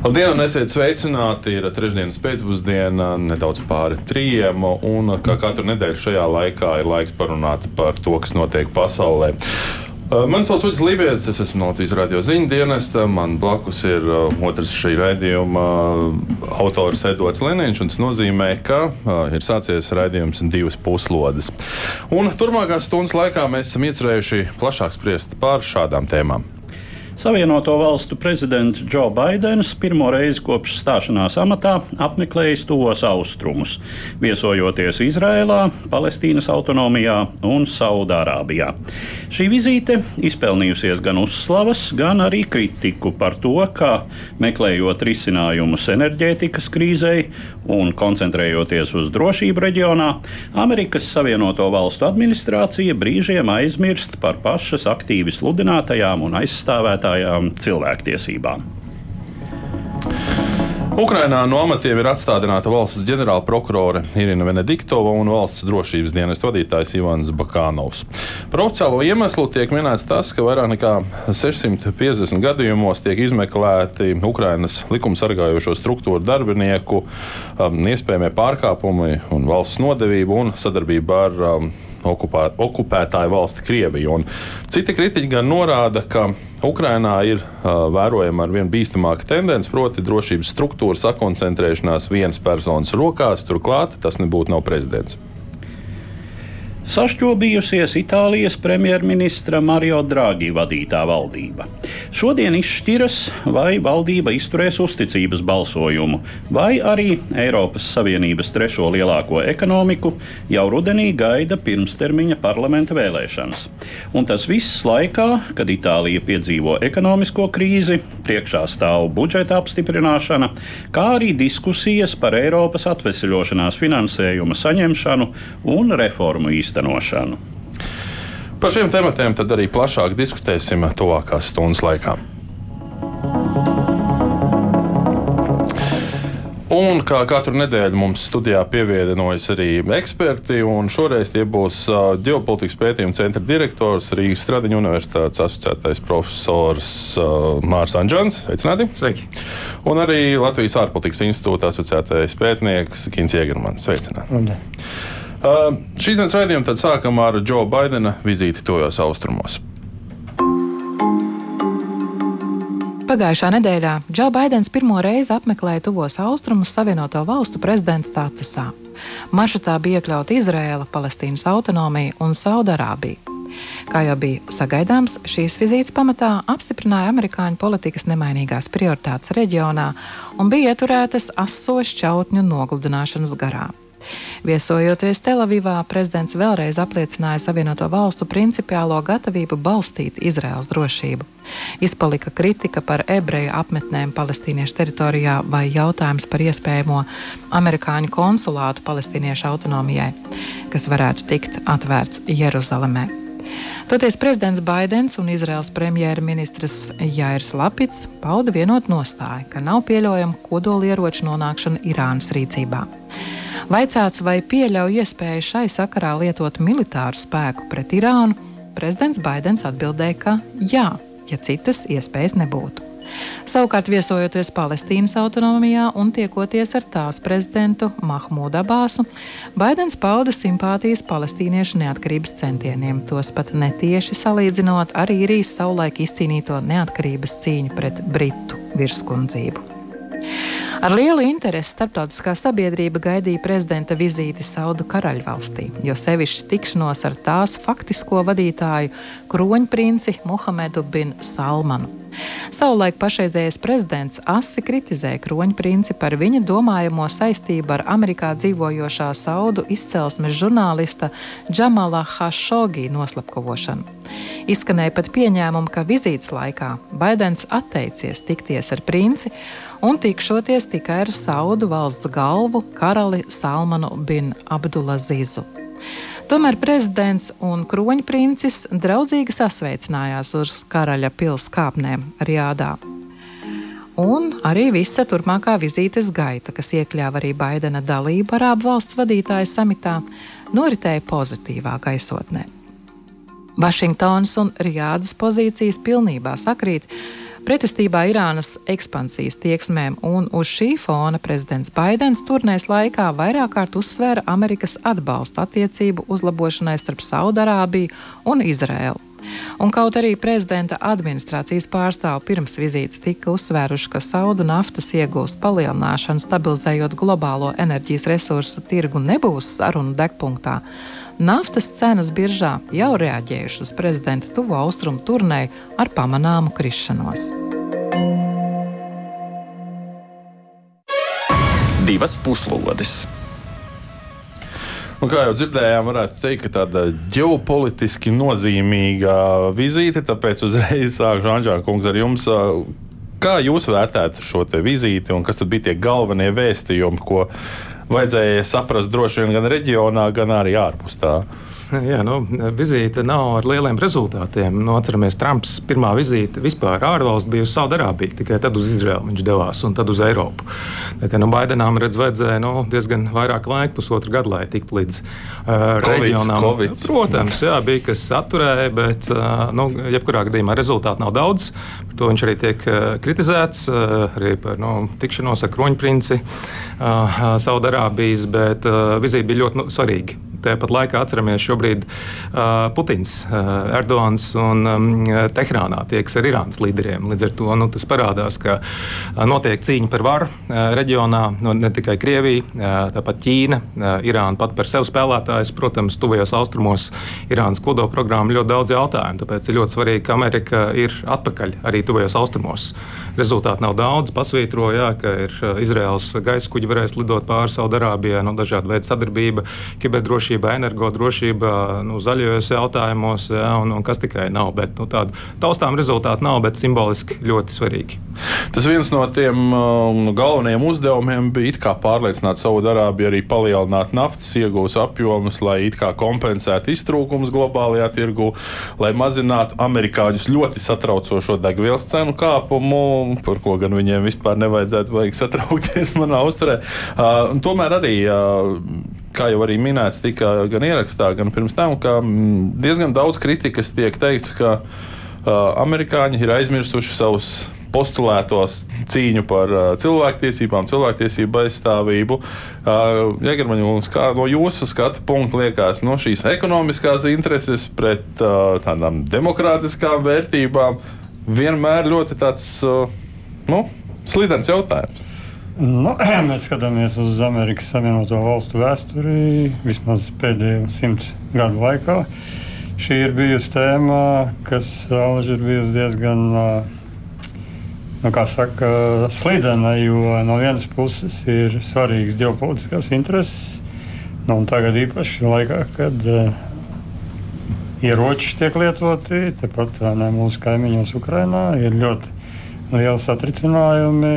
Labdien, un esiet sveicināti! Ir trešdienas pēcpusdiena, nedaudz pāri trījiem, un kā katru nedēļu šajā laikā ir laiks parunāt par to, kas notiek pasaulē. Uh, Mani sauc Uģis Lībijams, es esmu Latvijas radio ziņu dienesta. Man blakus ir uh, otrs šī raidījuma uh, autors Edvards Liniņš, un tas nozīmē, ka ir sācies raidījums divas puslodes. Un turpmākās stundas laikā mēs esam iecerējuši plašāk spriest par šādām tēmām. Savienoto valstu prezidents Džo Baidens pirmo reizi kopš stāšanās amatā apmeklējis tuvos austrumus, viesojoties Izrēlā, Palestīnas autonomijā un Saudārābijā. Šī vizīte izpelnījusies gan uzslavas, gan arī kritiku par to, ka meklējot risinājumus enerģētikas krīzei un koncentrējoties uz drošību reģionā, Amerikas Savienoto valstu administrācija brīžiem aizmirst par pašas aktīvi sludinātajām un aizstāvētājām cilvēktiesībām. Ukrainā no amatiem ir atstādināta valsts ģenerāla prokurore Irina Venediktova un valsts drošības dienas vadītājs Ivans Bakānovs. Par oficiālo iemeslu tiek minēts tas, ka vairāk nekā 650 gadījumos tiek izmeklēti Ukrainas likumsargājošo struktūru darbinieku um, iespējamie pārkāpumi un valsts nodevība un sadarbība ar um, okupē, okupētāju valsti Krieviju. Un citi kritiķi gan norāda, ka Ukrainā ir uh, vērojama ar vien bīstamāka tendence, proti, drošības struktūra sakoncentrēšanās vienas personas rokās. Turklāt tas nebūtu nav prezidents. Sašķobījusies Itālijas premjerministra Mario Draghi vadītā valdība. Šodien izšķiras, vai valdība izturēs uzticības balsojumu, vai arī Eiropas Savienības trešo lielāko ekonomiku jau rudenī gaida pirmstermiņa parlamenta vēlēšanas. Un tas viss laikā, kad Itālija piedzīvo ekonomisko krīzi, priekšā stāv budžeta apstiprināšana, kā arī diskusijas par Eiropas atvesļošanās finansējuma saņemšanu un reformu īstenošanu īstenošanu. Par šiem tematiem tad arī plašāk diskutēsim tuvākās stundas laikā. Un kā katru nedēļu mums studijā pievienojas arī eksperti, un šoreiz tie būs ģeopolitikas pētījuma centra direktors Rīgas Stradiņa Universitātes asociētais profesors Mārs Anģēns. Sveicināti! Sveiki! Un arī Latvijas ārpolitikas institūta asociētais pētnieks Kins Jēgermans. Sveicināti! Labdien. Uh, šīs dienas raidījumu tad sākam ar Džo Baidena vizīti tojos austrumos. Pagājušā nedēļā Džo Baidens pirmo reizi apmeklēja tuvos austrumus Savienoto Valstu prezidenta statusā. Maršrutā bija iekļauta Izraela, Palestīnas autonomija un Saudārābija. Kā jau bija sagaidāms, šīs vizītes pamatā apstiprināja amerikāņu politikas nemainīgās prioritātes reģionā un bija ieturētas aso šķautņu nogludināšanas garā. Viesojoties Telavivā, prezidents vēlreiz apliecināja Savienoto valstu principiālo gatavību balstīt Izraels drošību. Izpalika kritika par ebreju apmetnēm palestīniešu teritorijā vai jautājums par iespējamo amerikāņu konsulātu palestīniešu autonomijai, kas varētu tikt atvērts Jeruzalemē. Toties prezidents Baidens un Izraels premjerministrs Jairs Lapits pauda vienotu nostāju, ka nav pieļaujama kodolieroču nonākšana Irānas rīcībā. Vaicāts, vai pieļauj iespēju šai sakarā lietot militāru spēku pret Irānu, prezidents Baidens atbildēja, ka jā, ja citas iespējas nebūtu. Savukārt, viesojoties Palestīnas autonomijā un tiekoties ar tās prezidentu Mahmudu Abāsu, Baidens pauda simpātijas palestīniešu neatkarības centieniem, tos pat netieši salīdzinot ar īrijas savulaik izcīnīto neatkarības cīņu pret Britu virskundzību. Ar lielu interesi starptautiskā sabiedrība gaidīja prezidenta vizīti Saudu karaļvalstī, jo sevišķi tikšanos ar tās faktisko vadītāju, kroņprinci Muhamedu bin Salmanu. Savulaik pašreizējais prezidents asi kritizēja kroņprinci par viņa domājamo saistību ar Amerikā dzīvojošā saudu izcelsmes žurnālista Džamala Hašogi noslapkavošanu. Izskanēja pat pieņēmumu, ka vizītes laikā Baidens atteicies tikties ar princi un tikšoties tikai ar Saudu valsts galvu karali Salmanu bin Abdulazizu. Tomēr prezidents un kroņprincis draudzīgi sasveicinājās uz karaļa pilsētas kāpnēm Rjādā. Un arī visa turpmākā vizītes gaita, kas iekļāva arī Baidena dalību Arābu valsts vadītāju samitā, noritēja pozitīvā gaisotnē. Vašingtonas un Rjādas pozīcijas pilnībā sakrīt, pretestībā Irānas ekspansijas tieksmēm, un uz šī fona prezidents Baidens turnēs laikā vairāk kārt uzsvēra Amerikas atbalstu attiecību uzlabošanai starp Saudārābiju un Izraēlu. Un kaut arī prezidenta administrācijas pārstāvi pirms vizītes tika uzsvēruši, ka saudu naftas iegūs palielināšana, stabilizējot globālo enerģijas resursu tirgu, nebūs sarunu degpunktā, naftas cenas biržā jau reaģējušas uz prezidenta tuvo austrumu turnēju ar pamanāmu krišanos. Divas puslodes. Un kā jau dzirdējām, varētu teikt, ka tāda ģeopolitiski nozīmīga vizīte. Tāpēc uzreiz sākšu Anģēna kungs ar jums. Kā jūs vērtētu šo vizīti un kas bija tie galvenie vēstījumi, ko vajadzēja saprast droši vien gan reģionā, gan arī ārpus tā. Jā, nu, vizīte nav ar lieliem rezultātiem. Nu, atceramies, Trumps pirmā vizīte vispār ārvalsts bija uz Saudārābiju, tikai tad uz Izraelu viņš devās un tad uz Eiropu. Tā kā nu, Baidenām redz, vajadzēja nu, diezgan vairāk laika, pusotru gadu, lai tiktu līdz uh, reģionām. COVID. Protams, jā, bija kas atturēja, bet uh, nu, jebkurā gadījumā rezultātu nav daudz. Par to viņš arī tiek uh, kritizēts, uh, arī par nu, tikšanos ar kroņprinci uh, Saudārābijas, bet vizīte bija ļoti nu, svarīga. Tāpat laikā atceramies šobrīd uh, Putins, uh, Erdogans un um, Teherānā tieks ar Irānas līderiem. Līdz ar to nu, tas parādās, ka uh, notiek cīņa par varu uh, reģionā, nu, ne tikai Krievija, uh, tāpat Ķīna, uh, Irāna pat par sevi spēlētājs. Protams, tuvajos austrumos Irānas kodolprogramma ļoti daudz jautājumu, tāpēc ir ļoti svarīgi, ka Amerika ir atpakaļ arī tuvajos austrumos. Rezultāti nav daudz, pasvītroja, ka ir Izraels gaisa kuģi varēs lidot pāri Saudārābijai, no nu, dažādu veidu sadarbība, kiberdrošība drošībā, energodrošībā, nu, zaļajos jautājumos, ja, un, un kas tikai nav. Bet, nu, tādu taustām rezultātu nav, bet simboliski ļoti svarīgi. Tas viens no tiem um, galvenajiem uzdevumiem bija pārliecināt Saudārābiju arī palielināt naftas iegūs apjomus, lai kompensētu iztrūkumus globālajā tirgu, lai mazinātu amerikāņus ļoti satraucošo degvielas cenu kāpumu, par ko gan viņiem vispār nevajadzētu satraukties manā uzturē. Uh, tomēr arī uh, kā jau arī minēts, tika gan ierakstā, gan pirms tam, ka mm, diezgan daudz kritikas tiek teikts, ka uh, amerikāņi ir aizmirsuši savus postulētos cīņu par uh, cilvēktiesībām, cilvēktiesību aizstāvību. Uh, Jēgermaņa, kā no jūsu skatu punkta liekas, no šīs ekonomiskās intereses pret uh, tādām demokrātiskām vērtībām vienmēr ļoti tāds nu, slidens jautājums. Nu, mēs skatāmies uz Amerikas Savienoto Valstu vēsturi vismaz pēdējo simts gadu laikā. Šī ir bijusi tēma, kas Alžīrija ir bijusi diezgan nu, saka, slidena, jo no vienas puses ir svarīgas ģeopolitiskās intereses. Nu, tagad īpaši laikā, kad ieroči tiek lietoti, tepat ne, mūsu kaimiņos Ukrajinā, ir ļoti lieli satricinājumi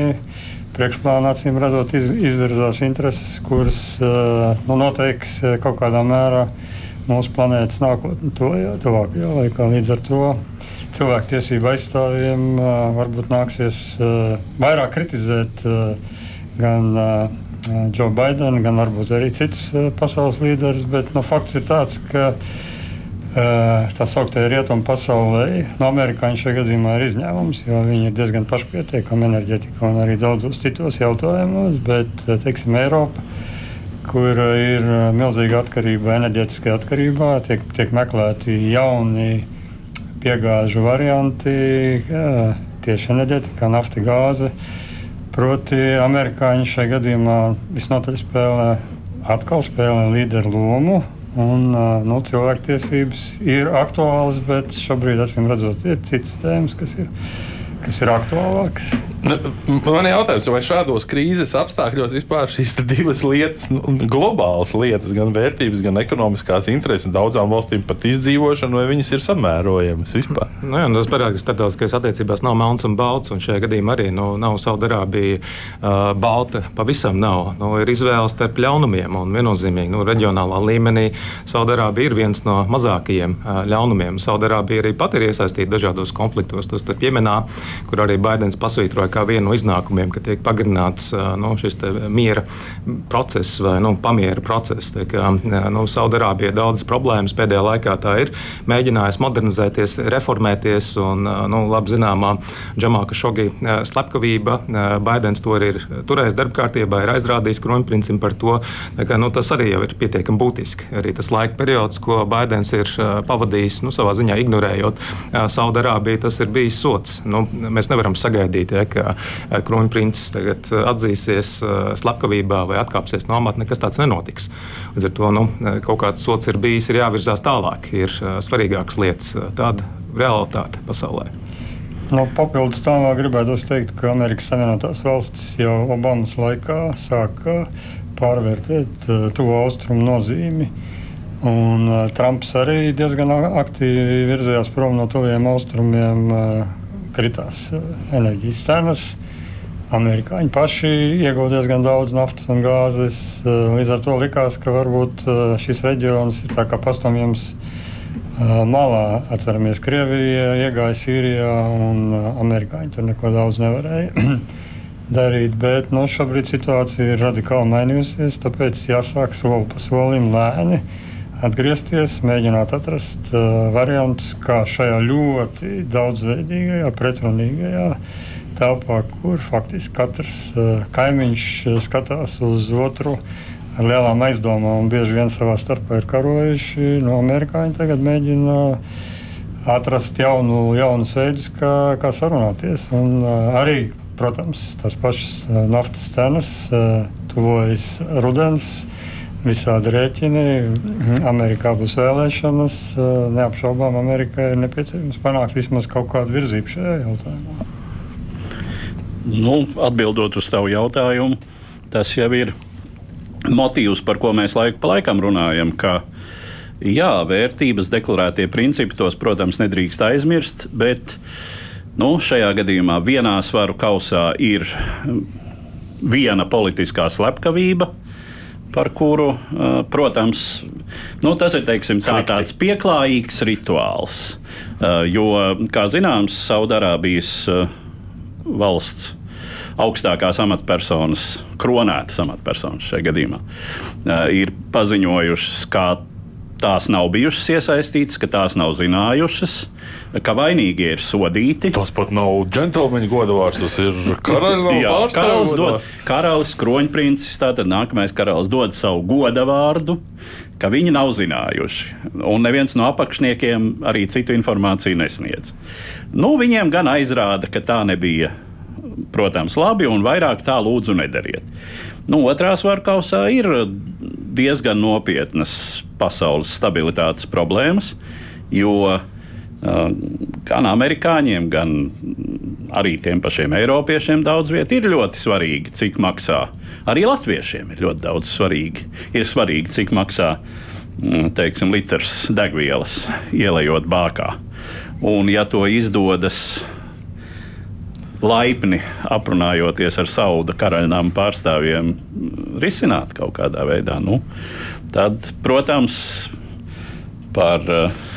priekšplānā acīm redzot, iz, izvirzās intereses, kuras uh, nu, noteiks uh, kaut kādā mērā mūsu planētas nākotni tuvākajā laikā. Līdz ar to cilvēktiesību aizstāvjiem uh, varbūt nāksies vairāk kritizēt gan Joe Bidenu, gan varbūt arī citus pasaules līderus, bet nu, fakts ir tāds, ka Eh, tā sauktajai rietumu pasaulē, no amerikāņu šajā gadījumā ir izņēmums, jo viņi ir diezgan pašpietiekami enerģētikā un arī daudzos citos jautājumos. Bet, teiksim, Eiropa, kur ir milzīga atkarība, enerģētiskā atkarībā, tiek, tiek meklēti jauni piegāžu varianti, tieši enerģētikā, nafta, gāze. Proti, amerikāņi šajā gadījumā visnotaļ spēlē, atkal spēlē līderu lomu Un, nu, cilvēktiesības ir aktuālas, bet šobrīd, acīm redzot, ir citas tēmas, kas ir, kas ir aktuālākas. Nu, man ir jautājums, vai šādos krīzes apstākļos vispār šīs divas lietas, nu, globālas lietas, gan vērtības, gan ekonomiskās intereses, daudzām valstīm pat izdzīvošana, vai viņas ir samērojamas vispār? Nu, jā, nu, tas parāda, ka starptautiskajās attiecībās nav melns un balts, un šajā gadījumā arī nu, nav Saudārābija uh, balta. Pavisam nav. Nu, ir izvēle starp ļaunumiem, un viennozīmīgi nu, reģionālā līmenī Saudārābija ir viens no mazākajiem uh, ļaunumiem. Saudārābija arī pat ir iesaistīta dažādos konfliktos, tostarp Jemenā, kur arī Baidens pasvītroja kā vienu no iznākumiem, ka tiek pagarināts nu, šis miera process vai nu, pamiera process. Nu, Saudārābija daudzas problēmas pēdējā laikā tā ir mēģinājusi modernizēties, reformēties. Un, nu, labi zināmā Džamāka Šogi slepkavība, Baidens to ir turējis darba kārtībā, ir aizrādījis kronprincim par to. Ka, nu, tas arī ir pietiekami būtiski. Arī tas laika periods, ko Baidens ir pavadījis, nu, savā ziņā ignorējot Saudārābiju, tas ir bijis sots. Nu, mēs nevaram sagaidīt, ja, ka Eh, kronprincis tagad eh, atzīsies eh, slepkavībā vai atkāpsies no amata, nekas tāds nenotiks. Līdz ar to nu, kaut kāds sots ir bijis, ir jāvirzās tālāk. Ir svarīgākas lietas, tāda realitāte pasaulē. No papildus tam gribētu teikt, ka Amerikas Savienotās valstis jau Obamas laikā sāka pārvērtēt tuvo austrumu nozīmi. Un, uh, Trumps arī diezgan aktīvi virzījās prom no tuviem austrumiem, uh, kritās uh, enerģijas cenas. Amerikāņi paši iegūta diezgan daudz naftas un gāzes. Eh, līdz ar to likās, ka varbūt eh, šis reģions ir kā pastāvjams eh, malā. Atceramies, Krievija iegāja Sīrijā un amerikāņi tur neko daudz nevarēja. darīt, bet nu, šobrīd situācija ir radikāli mainījusies. Tāpēc jāsāk soli pa solim lēni atgriezties, mēģināt atrast uh, variantus, kā šajā ļoti daudzveidīgajā, pretrunīgajā uh, telpā, kur faktiski katrs uh, kaimiņš uh, skatās uz otru ar lielām aizdomām un bieži vien savā starpā ir karojuši. No amerikāņi tagad mēģina atrast jaunu, jaunus veidus, kā, kā sarunāties. Un, uh, arī, protams, tās pašas uh, naftas cenas uh, tuvojas rudens. Visādi rēķini. Amerikā būs vēlēšanas. Neapšaubām, Amerikai ir nepieciešams panākt vismaz kaut kādu virzību šajā jautājumā. Nu, atbildot uz tavu jautājumu, tas jau ir motīvs, par ko mēs laiku pa laikam runājam. Jā, vērtības deklarētie principi, tos, protams, nedrīkst aizmirst, bet nu, šajā gadījumā vienā svaru kausā ir viena politiskā slepkavība. Par kuru, protams, nu, tas ir teiksim, tā, tāds pieklājīgs rituāls. Jo, kā zināms, Saudārābijas valsts augstākās amatpersonas, kronētas amatpersonas šajā gadījumā, ir paziņojušas, ka tās nav bijušas iesaistītas, ka tās nav zinājušas, ka vainīgie ir sodīti. Tas pat nav džentlmeņa godavārds, tas ir karalis. karalis, dod, karalis kroņprincis, tātad nākamais karalis dod savu godavārdu. Ka viņi nav zinājuši, un neviens no apakšniekiem arī citu informāciju nesniedz. Nu, viņiem gan aizrāda, ka tā nebija protams, labi, un vairāk tā lūdzu nedariet. Nu, otrā svarkausā ir diezgan nopietnas pasaules stabilitātes problēmas, jo uh, gan amerikāņiem, gan arī tiem pašiem eiropiešiem daudz vietā ir ļoti svarīgi, cik maksā. Arī latviešiem ir ļoti daudz svarīgi. Ir svarīgi, cik maksā mm, teiksim, litrs degvielas ielējot bākā. Un, ja to izdodas laipni aprunājoties ar Sauda karaļnām pārstāvjiem, risināt kaut kādā veidā. Nu, tad, protams, par,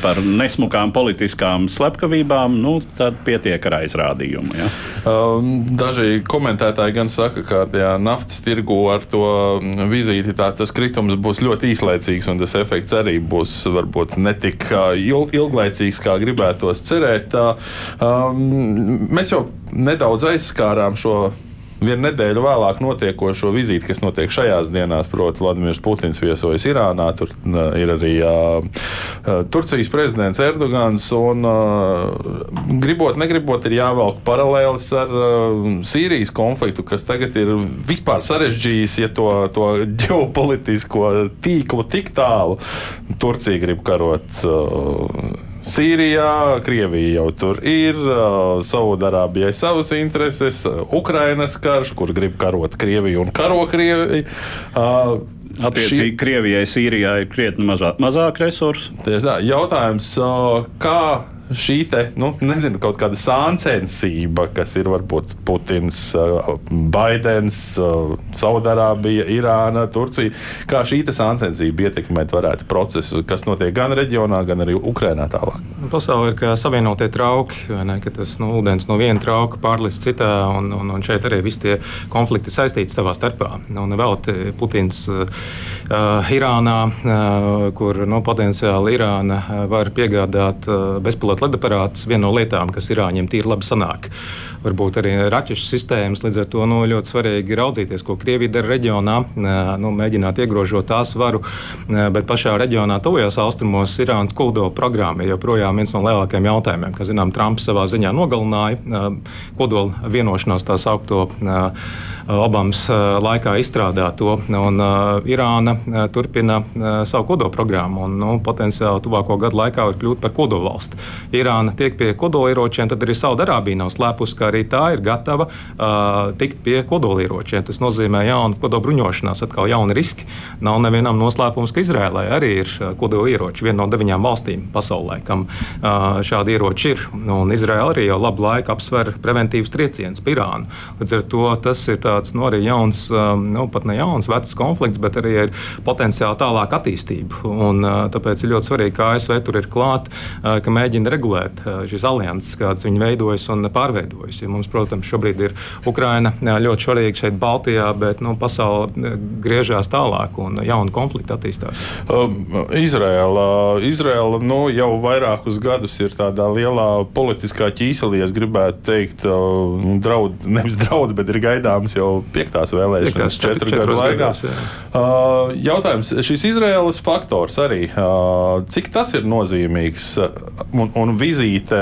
par nesmukām politiskām slepkavībām, nu, tad pietiek ar aizrādījumu. Ja. Um, daži komentētāji gan saka, ka tajā naftas tirgu ar to vizīti tā, tas kritums būs ļoti īslaicīgs, un tas efekts arī būs varbūt ne tik ilg, ilglaicīgs, kā gribētos cerēt. Um, mēs jau nedaudz aizskārām šo vienu nedēļu vēlāk notiekošo vizīti, kas notiek šajās dienās, proti, Vladimirs Putins viesojas Irānā. Tur ir arī uh, Turcijas prezidents Erdogans. Un, uh, gribot, negribot, ir jāvelk paralēlis ar uh, Sīrijas konfliktu, kas tagad ir vispār sarežģījis ja to, to ģeopolitisko tīklu tik tālu. Turcija grib karot. Uh, Sīrijā, Krievija jau tur ir, Saudārābijai savas intereses, Ukrainas karš, kur grib karot Krieviju un karo Krieviju. Attiecīgi, šī... Krievijai, Sīrijai ir krietni mazāk, mazāk resursu. Tieši tā. Jautājums, kā šī te, nu, nezinu, kaut kāda sāncensība, kas ir varbūt Putins, uh, Baidens, uh, Saudārābija, Irāna, Turcija, kā šī sāncensība ietekmēt varētu procesu, kas notiek gan reģionā, gan arī Ukrainā tālāk. Pasaulē ir kā savienotie trauki, ne, ka tas nu, ūdens no viena trauka pārlist citā, un, un, un šeit arī visi tie konflikti saistīti savā starpā. Nu, vēl Putins uh, Irānā, uh, kur nu, potenciāli Irāna var piegādāt uh, bezpilota izmantot ledaparātus, viena no lietām, kas Irāņiem tīri labi sanāk. Varbūt arī raķešu sistēmas, līdz ar to nu, ļoti svarīgi raudzīties, ko Krievija dara reģionā, nu, mēģināt iegrožot tās varu, bet pašā reģionā, tuvajos austrumos, Irānas kodola programma ir joprojām viens no lielākajiem jautājumiem, kas, zinām, Trumps savā ziņā nogalināja kodola vienošanos tā saukto. Obamas laikā izstrādāt to. Un, uh, Irāna uh, turpina uh, savu kodolprogrammu un nu, potenciāli tuvāko gadu laikā var kļūt par kodolvalsti. Irāna tiek pie kodolieročiem, tad arī Saudārābija nav slēpusi, ka arī tā ir gatava uh, tikt pie kodolieročiem. Tas nozīmē jaunu kodolbruņošanās, atkal jauni riski. Nav nevienam noslēpums, ka Izrēlai arī ir kodolieroči, viena no deviņām valstīm pasaulē, kam uh, šādi ieroči ir. Un Izraela arī jau labu laiku apsver preventīvas triecienus pie Irānu. Līdz ar to tas ir tā tāds nu, arī jauns, um, nu, pat ne jauns, vecs konflikts, bet arī ir potenciāli tālāk attīstība. Un, uh, tāpēc ir ļoti svarīgi, ka ASV tur ir klāt, uh, ka mēģina regulēt uh, šīs alianses, kādas viņi veidojas un pārveidojas. Ja mums, protams, šobrīd ir Ukraina ļoti svarīga šeit Baltijā, bet nu, pasaule griežās tālāk un jauni konflikti attīstās. Um, Izraela, Izraela nu, jau vairākus gadus ir tādā lielā politiskā ķīselī, es gribētu teikt, uh, draud, nevis draud, bet ir gaidāms jau piektās vēlēšanas, četru gadu laikā. Uh, jautājums, šis Izraēlas faktors arī, uh, cik tas ir nozīmīgs un, un vizīte,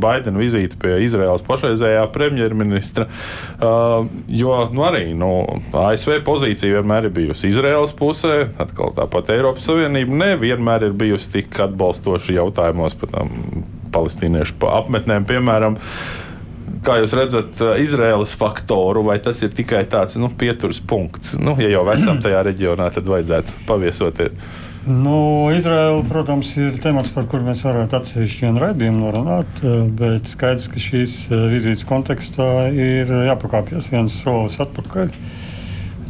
Baidena vizīte pie Izraēlas pašreizējā premjerministra, uh, jo nu, arī nu, ASV pozīcija vienmēr ir bijusi Izraēlas pusē, atkal tāpat Eiropas Savienība nevienmēr ir bijusi tik atbalstoša jautājumos par palestīniešu apmetnēm, piemēram. Kā jūs redzat, eh, Izraēlas faktoru, vai tas ir tikai tāds nu, pieturas punkts? Nu, ja jau esam tajā reģionā, tad vajadzētu paviesoties. Nu, Izraela, protams, ir temats, par kuru mēs varētu atsevišķi vienu raidījumu norunāt, eh, bet skaidrs, ka šīs eh, vizītes kontekstā ir jāpakāpjas viens solis atpakaļ.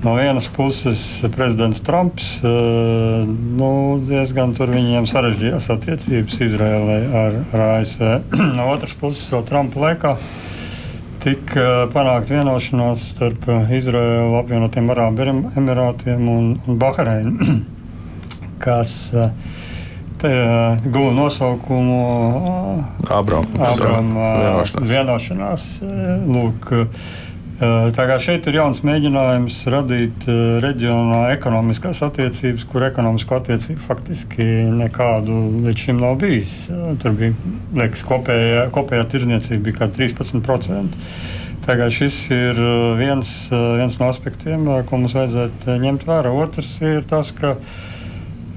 No vienas puses, prezidents Trumps nu, diezgan tur viņiem sarežģījās attiecības Izraēlai ar, ar ASV. no otras puses, jau Trumpa laikā tika panākt vienošanās starp Izraēlu, apvienotiem Arābu Emirātiem un, un Bahreinu, kas guva nosaukumu Abrama vienošanās. Lūk, Tā kā šeit ir jauns mēģinājums radīt reģionā ekonomiskās attiecības, kur ekonomisko attiecību faktiski nekādu līdz šim nav bijis. Tur bija liekas, kopējā, kopējā tirdzniecība bija kā 13%. Tagad šis ir viens, viens no aspektiem, ko mums vajadzētu ņemt vērā. Otrs ir tas, ka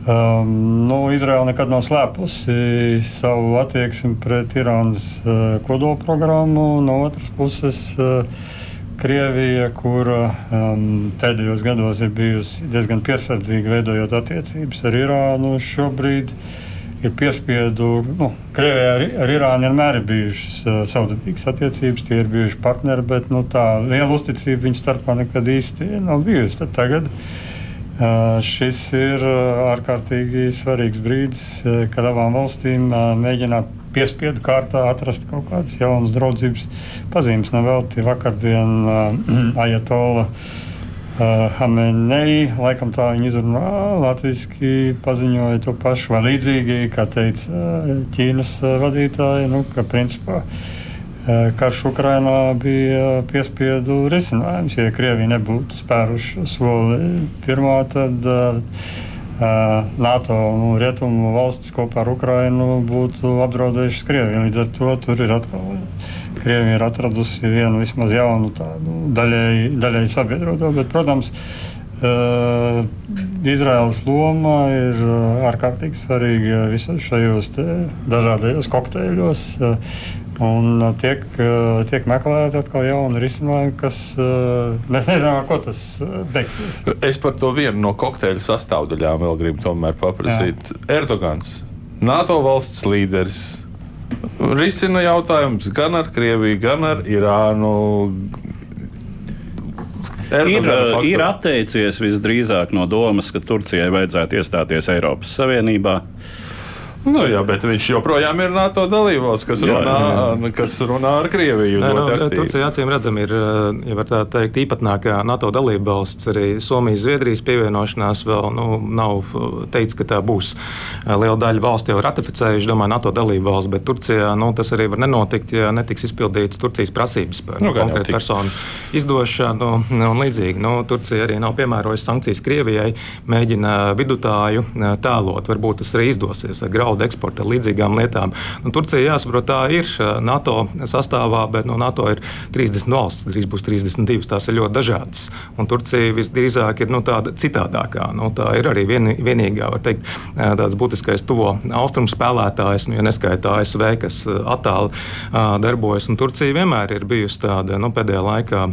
um, nu, Izraela nekad nav slēpusi savu attieksmi pret Irānas uh, kodolprogrammu. No otras puses, uh, Krievija, kura um, pēdējos gados ir bijusi diezgan piesardzīga veidojot attiecības ar Irānu, šobrīd ir piespiedu. Nu, Krievijā ar, ar Irānu vienmēr ir bijušas uh, savdabīgas attiecības, tie ir bijuši partneri, bet nu, tā liela uzticība viņu starpā nekad īsti nav bijusi. Tad tagad uh, šis ir uh, ārkārtīgi svarīgs brīdis, uh, kad abām valstīm mēģināt piespiedu kārtā atrast kaut kādas jaunas draudzības pazīmes. Nevelti vakardien uh, Ajatola. Hamenei, laikam tā viņa izrunā latviešu, paziņoja to pašu, vai līdzīgi, kā teica Ķīnas vadītāji, nu, ka principā uh, karš Ukrainā bija piespiedu risinājums. Ja Krievija nebūtu spēruši soli pirmā, tad uh, NATO un Rietumu valstis kopā ar Ukrajinu būtu apdraudējušas Krieviju. Līdz ar to tur ir atkal. Krievija ir atradusi vienu vismaz jaunu, tādu daļēji, daļēji sabiedroto, bet, protams, Uh, Izraels loma ir ārkārtīgi svarīga visos šajos dažādajos kokteļos. Uh, Un tiek, tiek meklēti atkal jauni risinājumi, kas mēs nezinām, ar ko tas beigsies. Es par to vienu no kokteļa sastāvdaļām vēl gribu paprasīt. Jā. Erdogans, NATO valsts līderis, risina jautājumus gan ar Krieviju, gan ar Irānu. Ir, ir atteicies visdrīzāk no domas, ka Turcijai vajadzētu iestāties Eiropas Savienībā. Uh, Nu, jā, bet viņš joprojām ir NATO dalībvalsts, kas, jā, runā, jā. kas runā ar Krieviju. Nē, nu, Turcija acīm redzam ir, ja var tā teikt, īpatnākā NATO dalībvalsts. Arī Somijas, Zviedrijas pievienošanās vēl nu, nav teicis, ka tā būs. Liela daļa valsts jau ratificējuši, domāju, NATO dalībvalsts, bet Turcijā nu, tas arī var nenotikt, ja netiks izpildītas Turcijas prasības par nu, konkrētu personu izdošanu un līdzīgi. Nu, Turcija arī nav piemērojusi sankcijas Krievijai, mēģina vidutāju tēlot. Varbūt tas arī izdosies ar graudu naudu eksporta ar līdzīgām lietām. Nu, Turcija, jāsaprot, tā ir NATO sastāvā, bet no NATO ir 30 valsts, drīz būs 32. Tās ir ļoti dažādas. Un Turcija visdrīzāk ir nu, tāda citādākā. Nu, tā ir arī vien, vienīgā, var teikt, tāds būtiskais tuvo austrumu spēlētājs, nu, ja neskaitā ASV, kas attāli darbojas. Un Turcija vienmēr ir bijusi tāda nu, pēdējā laikā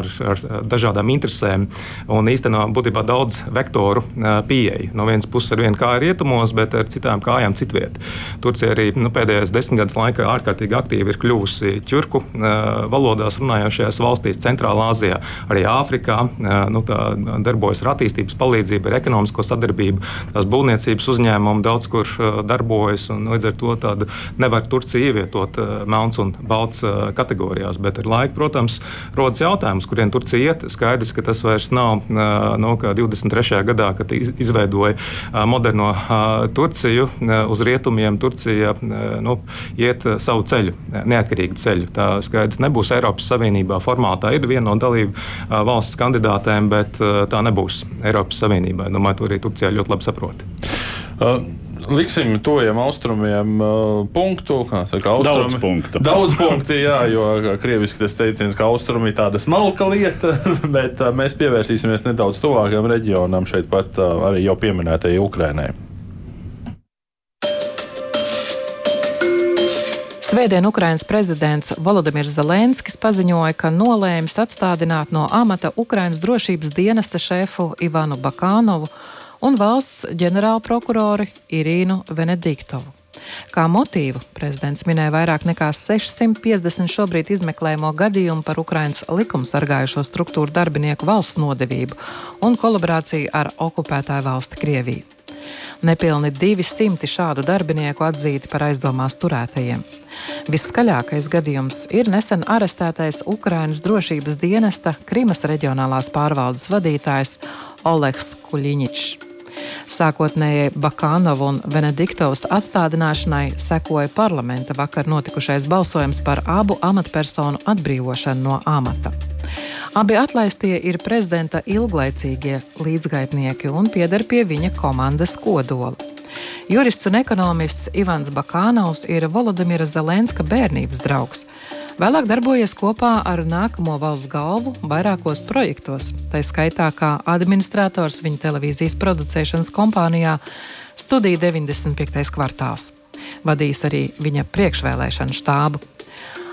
ar, ar dažādām interesēm un īstenībā būtībā daudz vektoru pieeja. No vienas puses ar vienu kāju rietumos, bet ar citām kājām citviet. Turcija arī nu, pēdējās desmitgades laikā ārkārtīgi aktīvi ir kļuvusi ķurku valodās runājošajās valstīs, Centrālā Azijā, arī Āfrikā. Nu, tā darbojas ar attīstības palīdzību, ar ekonomisko sadarbību. Tās būvniecības uzņēmumi daudz kur darbojas, un līdz ar to tādu nevar Turcija ievietot melns un balts kategorijās. Bet ar laiku, protams, rodas jautājums, kurien Turcija iet. Skaidrs, ka tas vairs nav no 23. gadā, kad izveidoja moderno Turciju uz rietumiem Turcija nu, iet savu ceļu, neatkarīgu ceļu. Tā skaidrs nebūs Eiropas Savienībā formātā. Ir viena no dalību valsts kandidātēm, bet tā nebūs Eiropas Savienībā. Domāju, to arī Turcijā ļoti labi saprot. Uh liksim tojiem austrumiem punktu. Saka, austrumi, daudz punktu. Daudz punktu, jā, jo krieviski tas teiciens, ka austrumi ir tāda smalka lieta, bet mēs pievērsīsimies nedaudz tuvākam reģionam, šeit pat arī jau pieminētajai Ukrainai. Svētdien Ukrainas prezidents Volodimirs Zelenskis paziņoja, ka nolēmis atstādināt no amata Ukrainas drošības dienesta šefu Ivanu Bakānovu un valsts ģenerālprokurori Irīnu Venediktovu. Kā motīvu prezidents minēja vairāk nekā 650 šobrīd izmeklējamo gadījumu par Ukrainas likumsargājušo struktūru darbinieku valsts nodevību un kolaborāciju ar okupētāju valsti Krieviju. Nepilni 200 šādu darbinieku atzīti par aizdomās turētajiem. Viskaļākais gadījums ir nesen arestētais Ukrainas drošības dienesta Krimas reģionālās pārvaldes vadītājs Oleks Kuļiņš. Sākotnējai Bakānova un Venediktovas atstādināšanai sekoja parlamenta vakar notikušais balsojums par abu amatpersonu atbrīvošanu no amata. Abi atlaistie ir prezidenta ilglaicīgie līdzgaitnieki un pieder pie viņa komandas kodola. Jurists un ekonomists Ivans Bakānaus ir Volodimira Zelenska bērnības draugs. Vēlāk darbojies kopā ar nākamo valsts galvu vairākos projektos, tā skaitā kā administrators viņa televīzijas producēšanas kompānijā Studija 95. kvartāls. Vadījis arī viņa priekšvēlēšanu štābu.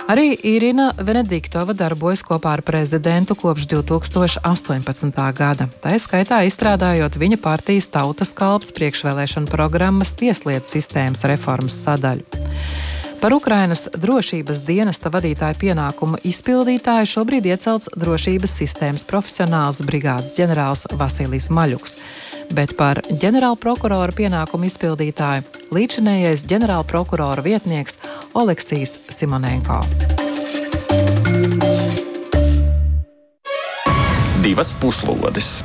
Arī Irina Venediktova darbojas kopā ar prezidentu kopš 2018. gada. Tā skaitā izstrādājot viņa partijas tautas kalps priekšvēlēšana programmas tieslietu sistēmas reformas sadaļu. Par Ukrainas drošības dienesta vadītāju pienākumu izpildītāju šobrīd iecelts drošības sistēmas profesionāls brigādes ģenerālis Vasilijs Maļuks bet par ģenerāla prokurora pienākumu izpildītāju līdzinējais ģenerāla prokurora vietnieks Oleksijas Simonenko. Divas puslodes!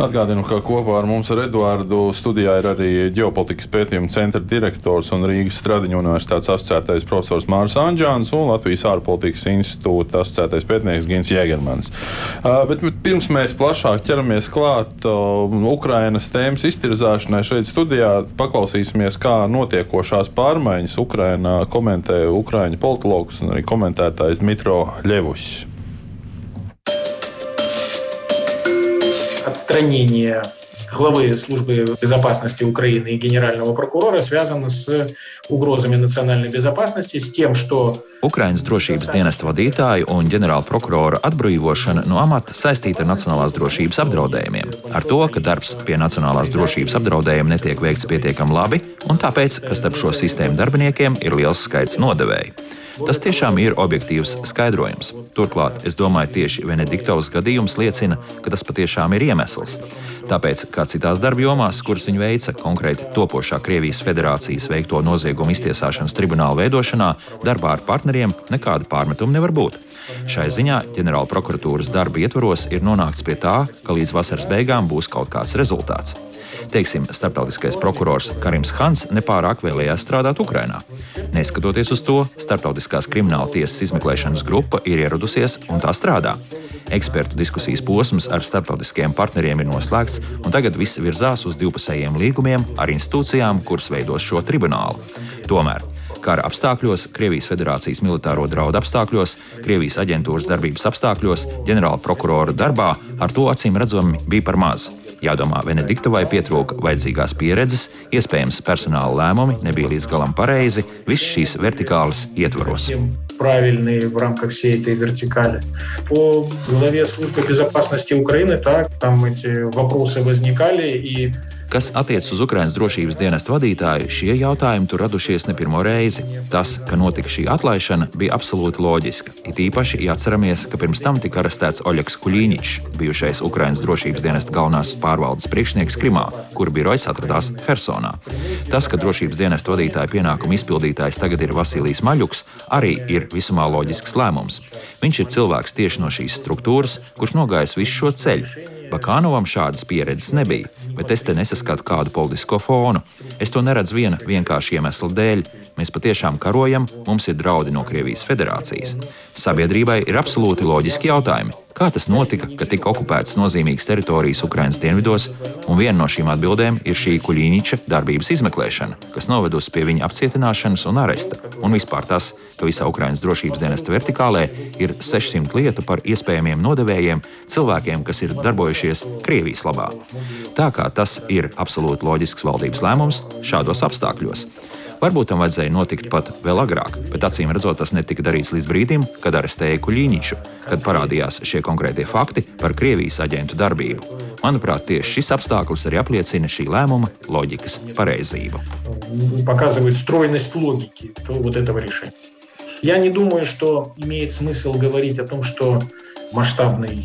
Atgādinu, ka kopā ar mums ar Eduārdu studijā ir arī ģeopolitikas pētījuma centra direktors un Rīgas Stradiņu universitātes asociētais profesors Mārs Anģāns un Latvijas ārpolitikas institūta asociētais pētnieks Gins Jēgermans. Uh, bet pirms mēs plašāk ķeramies klāt uh, Ukrainas tēmas iztirzāšanai šeit studijā, paklausīsimies, kā notiekošās pārmaiņas Ukrainā komentē Ukraiņu politologs un arī komentētājs Dmitro Ļevušs. отстранение главы службы безопасности Украины и генерального прокурора связано с угрозами национальной безопасности, с тем, что Ukrainas drošības dienesta vadītāju un ģenerāla prokurora atbrīvošana no amata saistīta ar nacionālās drošības apdraudējumiem. Ar to, ka darbs pie nacionālās drošības apdraudējuma netiek veikts pietiekami labi, un tāpēc, ka starp šo sistēmu darbiniekiem ir liels skaits nodevēju. Tas tiešām ir objektīvs skaidrojums. Turklāt, es domāju, tieši Venediktovas gadījums liecina, ka tas patiešām ir iemesls. Tāpēc, kā citās darba jomās, kuras viņa veica, konkrēti topošā Krievijas federācijas veikto noziegumu iztiesāšanas tribunāla veidošanā, darbā ar partneriem nekāda pārmetuma nevar būt. Šai ziņā ģenerāla prokuratūras darba ietvaros ir nonākts pie tā, ka līdz vasaras beigām būs kaut kāds rezultāts. Teiksim, starptautiskais prokurors Karims Hans nepārāk vēlējās strādāt Ukrajinā. Neskatoties uz to, Startautiskās krimināla tiesas izmeklēšanas grupa ir ieradusies un tā strādā. Ekspertu diskusijas posms ar starptautiskiem partneriem ir noslēgts, un tagad viss virzās uz divpusējiem līgumiem ar institūcijām, kuras veidos šo tribunālu. Tomēr kara apstākļos, Krievijas federācijas militāro draudu apstākļos, Krievijas aģentūras darbības apstākļos, ģenerāla prokurora darbā ar to acīm redzami bija par maz. Jādomā, Venediktovai pietrūka vajadzīgās pieredzes, iespējams, personāla lēmumi nebija līdz galam pareizi, visas šīs vertikālas ietvaros. правильные в рамках всей этой вертикали. По главе службы безопасности Украины, так, там эти вопросы возникали, и Kas attiecas uz Ukraiņas drošības dienesta vadītāju, šie jautājumi tur radušies ne pirmo reizi. Tas, ka notika šī atlaišana, bija absolūti loģiska. It īpaši, ja atceramies, ka pirms tam tika arestēts Oļegs Kuļīņš, bijušais Ukraiņas drošības dienesta galvenās pārvaldes priekšnieks Krimā, kur birojs atradās Hersonā. Tas, ka drošības dienesta vadītāja pienākumu izpildītājs tagad ir Vasilijs Maļuks, arī ir visumā loģisks lēmums. Viņš ir cilvēks tieši no šīs struktūras, kurš nogājis visu šo ceļu. Bakānovam šādas pieredzes nebija, bet es te nesaskatu kādu politisko fonu. Es to neredzu viena vienkārša iemesla dēļ. Mēs patiešām karojam, mums ir draudi no Krievijas federācijas. Sabiedrībai ir absolūti loģiski jautājumi. Kā tas notika, ka tika okupētas nozīmīgas teritorijas Ukraiņas dienvidos, un viena no šīm atbildēm ir šī Kuļīņķa darbības izmeklēšana, kas novedusi pie viņa apcietināšanas un aresta, un vispār tas, ka visā Ukraiņas drošības dienesta vertikālē ir 600 lietu par iespējamiem nodevējiem cilvēkiem, kas ir darbojušies Krievijas labā Tā kā tas ir absolūti loģisks valdības lēmums šādos apstākļos. Varbūt tam vajadzēja notikt pat vēl agrāk, bet acīm redzot, tas netika darīts līdz brīdim, kad arestēja Kuļīņiču, kad parādījās šie konkrētie fakti par Krievijas aģentu darbību. Manuprāt, tieši šis apstākļus arī apliecina šī lēmuma loģikas pareizību. Показывает стройность логики вот этого решения. Я не думаю, что имеет смысл говорить о том, что масштабный.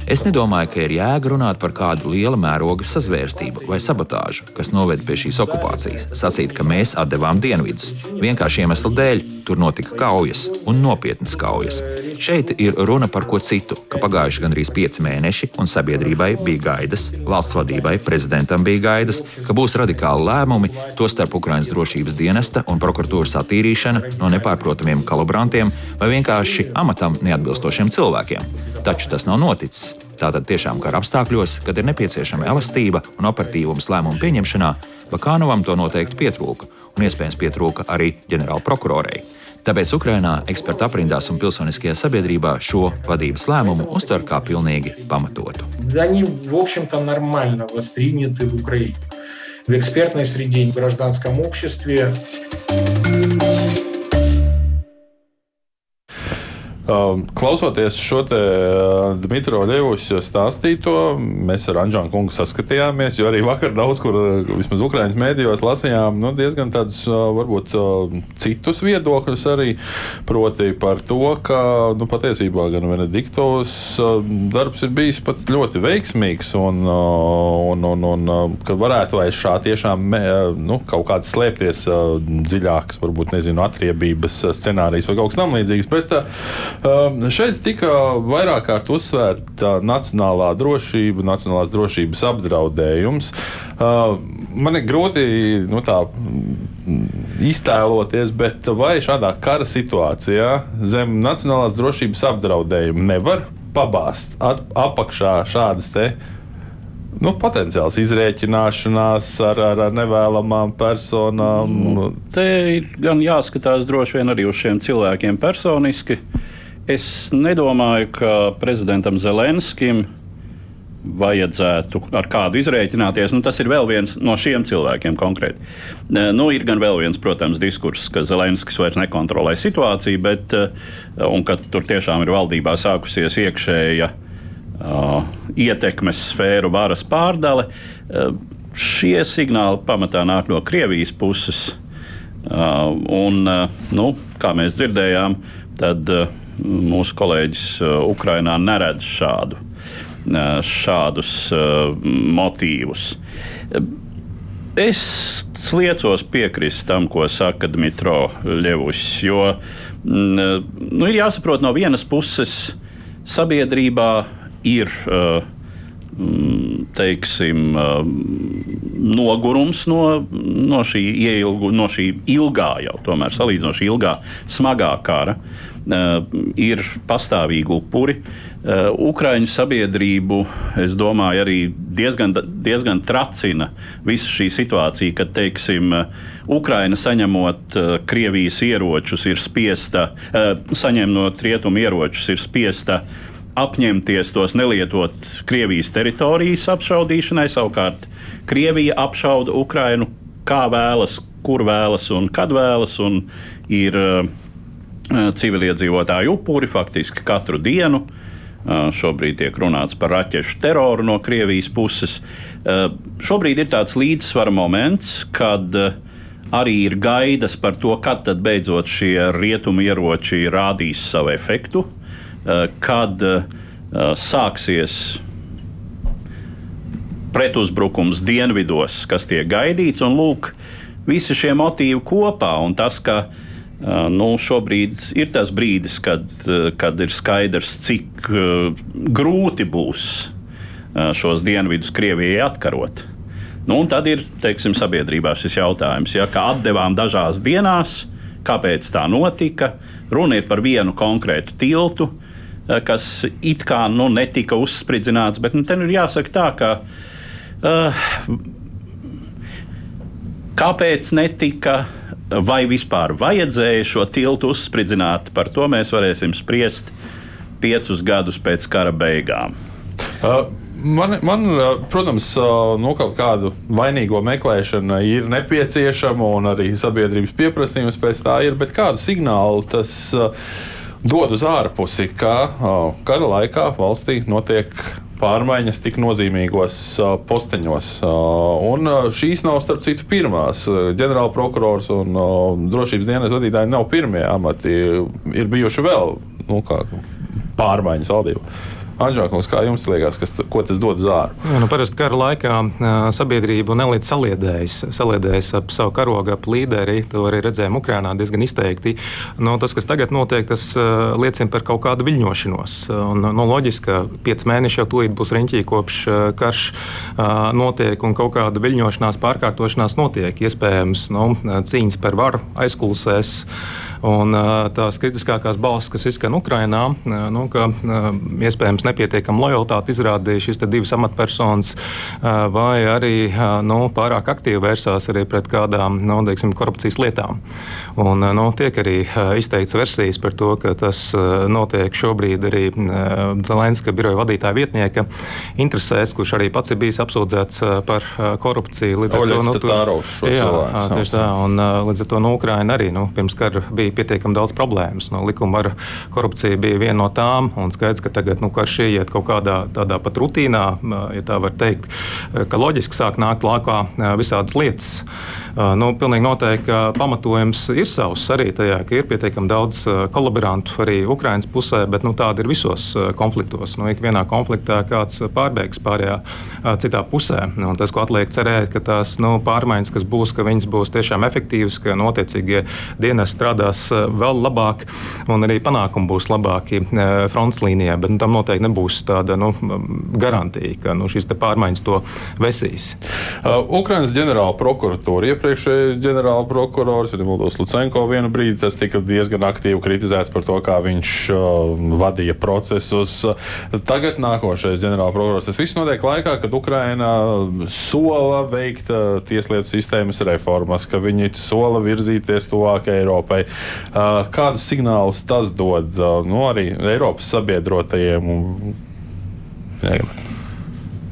Es nedomāju, ka ir jēga runāt par kādu liela mēroga sazvērstību vai sabotāžu, kas noved pie šīs okupācijas. Sacīt, ka mēs atdevām dienvidus. Vienkārši iemesla dēļ tur notika kaujas un nopietnas kaujas. Šeit ir runa par ko citu, ka pagājuši gandrīz pieci mēneši, un sabiedrībai bija gaidas, valsts vadībai, prezidentam bija gaidas, ka būs radikāli lēmumi, tostarp Ukraiņas drošības dienesta un prokuratūras attīrīšana no nepārprotamiem kolaborantiem vai vienkārši amatam neatbilstošiem cilvēkiem. Taču tas nav noticis. Tātad tiešām kara apstākļos, kad ir nepieciešama elastība un operatīvums lēmumu pieņemšanā, Bakānovam to noteikti pietrūka, un iespējams pietrūka arī ģenerāla prokurorei. Tāpēc Ukrainā eksperta aprindās un pilsoniskajā sabiedrībā šo vadības lēmumu uztver kā pilnīgi pamatotu. Они, в общем-то, нормально восприняты в Украине. В экспертной среде, в гражданском обществе. Klausoties šo te Dmitro Ļevus stāstīto, mēs ar Anģēnu kungu saskatījāmies, jo arī vakar daudz kur, vismaz Ukraiņas mēdījos, lasījām nu, diezgan tādus varbūt citus viedokļus arī. Proti par to, ka nu, patiesībā gan Venediktovs darbs ir bijis pat ļoti veiksmīgs un, un, un, un ka varētu aiz šā tiešām nu, kaut kāds slēpties dziļāks, varbūt nezinu, atriebības scenārijs vai kaut kas tam līdzīgs. Bet, Um, šeit tika vairāk kārt uzsvērta nacionālā drošība, nacionālās drošības apdraudējums. Uh, man ir grūti nu, tā, iztēloties, bet vai šādā kara situācijā zem nacionālās drošības apdraudējuma nevar pabāzt apakšā šādas te nu, potenciāls izrēķināšanās ar, ar, ar nevēlamām personām. Nu, te ir gan jāskatās droši vien arī uz šiem cilvēkiem personiski. Es nedomāju, ka prezidentam Zelenskim vajadzētu ar kādu izrēķināties. Nu, tas ir vēl viens no šiem cilvēkiem konkrēti. Nu, ir gan vēl viens, protams, diskurss, ka Zelenskis vairs nekontrolē situāciju, bet ka tur tiešām ir valdībā sākusies iekšēja uh, ietekmes sfēru varas pārdale. Uh, šie signāli pamatā nāk no Krievijas puses. Uh, un, nu, kā mēs dzirdējām, tad uh, mūsu kolēģis uh, Ukrainā neredz šādu šādus motīvus. Es liecos piekrist tam, ko saka Dmitro Ļevus, jo mm, nu, ir jāsaprot no vienas puses, sabiedrībā ir mm, teiksim, nogurums no, no, šī ielgu, no šī ilgā, jau tomēr salīdzinoši ilgā, smagā kara. Ir pastāvīgi upuri, uh, Uh, Ukraiņu sabiedrību, es domāju, arī diezgan, diezgan tracina visa šī situācija, kad, teiksim, Ukraina saņemot uh, Krievijas ieročus, ir spiesta, uh, saņemot rietumu ieročus, ir spiesta apņemties tos nelietot Krievijas teritorijas apšaudīšanai. Savukārt Krievija apšauda Ukrainu kā vēlas, kur vēlas un kad vēlas. Un ir civiliedzīvotāju upuri faktiski katru dienu. Uh, Šobrīd tiek runāts par raķešu teroru no Krievijas puses. Šobrīd ir tāds līdzsvara moments, kad arī ir gaidas par to, kad beidzot šie rietumu ieroči rādīs savu efektu, kad sāksies pretuzbrukums dienvidos, kas tiek gaidīts, un lūk, visi šie motīvi kopā un tas, ka Uh, nu, šobrīd ir tas brīdis, kad, uh, kad ir skaidrs, cik uh, grūti būs šos dienvidus Krievijai atkarot. Nu, tad ir teiksim, sabiedrībā šis jautājums, ja, kā atdevām dažās dienās, kāpēc tā notika. Runa ir par vienu konkrētu tiltu, kas it kā nu, netika uzspridzināts, bet nu, nu ir jāsaka tā, ka. Uh, kāpēc netika? Vai vispār vajadzēja šo tiltu uzspridzināt, par to mēs varēsim spriest piecus gadus pēc kara beigām. Uh. Man, man, uh, protams, uh, nu, kaut kādu vainīgo meklēšana ir nepieciešama, un arī sabiedrības pieprasījums pēc tā ir. Bet kādu signālu tas uh, dod uz ārpusi, ka kara laikā valstī notiek pārmaiņas tik nozīmīgos uh, posteņos. Uh, un uh, šīs nav, starp citu, pirmās. Ģenerāla prokurors un drošības dienas vadītāji nav pirmie amati. Ir bijuši vēl nu, pārmaiņas valdībā. Anžākungs, kā jums liekas, kas, ko tas dod uz ārā? Ja, nu, parasti kara laikā sabiedrība nelīdz saliedējas, saliedējas ap savu karogu, ap līderi. To arī redzējām Ukrajinā diezgan izteikti. Nu, tas, kas tagad notiek, tas liecina par kaut kādu viļņošanos. Un, nu, loģiski, ka pieci mēneši jau tūlīt būs riņķī, kopš karš notiek un kaut kāda viļņošanās, pārkārtošanās notiek. Iespējams, nu, cīņas par varu aizkulisēs. Un, tās kritiskākās balss, kas izskan Ukrajinā, nu, ka iespējams nepietiekama lojalitāte izrādīja šīs divas amatpersonas, vai arī nu, pārāk aktīvi vērsās arī pret kādām nu, teiksim, korupcijas lietām. Un, nu, tiek arī izteikts versijas par to, ka tas notiek šobrīd arī Zelenska biroja vadītāja vietnieka interesēs, kurš arī pats ir bijis apsūdzēts par korupciju. Līdz ar to, nu, tur, jā, tieši tā, un līdz ar to nu, Ukraina arī nu, pirms kara bija pietiekami daudz problēmas. No, likuma ar korupciju bija viena no tām, un skaidrs, ka tagad nu, karš ieiet kaut kādā tādā pat rutīnā, ja tā var teikt, ka loģiski sāk nākt lākā visādas lietas. Nu, pilnīgi noteikti pamatojums ir savs arī tajā, ka ir pietiekami daudz kolaborantu arī Ukraiņas pusē, bet nu, tāda ir visos konfliktos. Nu, ikvienā konfliktā kāds pārbēgs pārējā citā pusē. Nu, tas, ko atliek cerēt, ka tās nu, pārmaiņas, kas būs, ka viņas būs tiešām efektīvas, ka notiecīgie dienas strādās vēl labāk un arī panākumi būs labāki fronts līnijā. Bet nu, tam noteikti nebūs tāda nu, garantija, ka nu, šīs pārmaiņas to vesīs. Uh, Ukraiņas ģenerāla prokuratūra iepriekšējais ģenerālprokurors Rimuldos Lucenko vienu brīdi tas tika diezgan aktīvi kritizēts par to, kā viņš uh, vadīja procesus. Tagad nākošais ģenerālprokurors. Tas viss notiek laikā, kad Ukraina sola veikt uh, tieslietu sistēmas reformas, ka viņi sola virzīties tuvāk Eiropai. Uh, kādus signālus tas dod uh, nu, arī Eiropas sabiedrotajiem? Un, jā,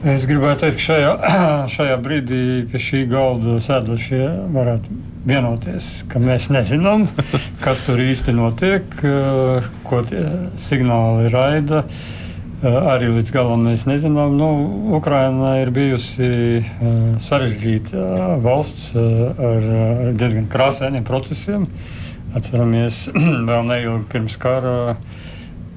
Es gribēju teikt, ka šajā, šajā brīdī pie šī galda sēdošie varētu vienoties, ka mēs nezinām, kas tur īsti notiek, ko tie signāli raida. Arī līdz galam mēs nezinām. Nu, Ukraina ir bijusi sarežģīta valsts ar diezgan krāsainiem procesiem. Atceramies, vēl neilgi pirms kara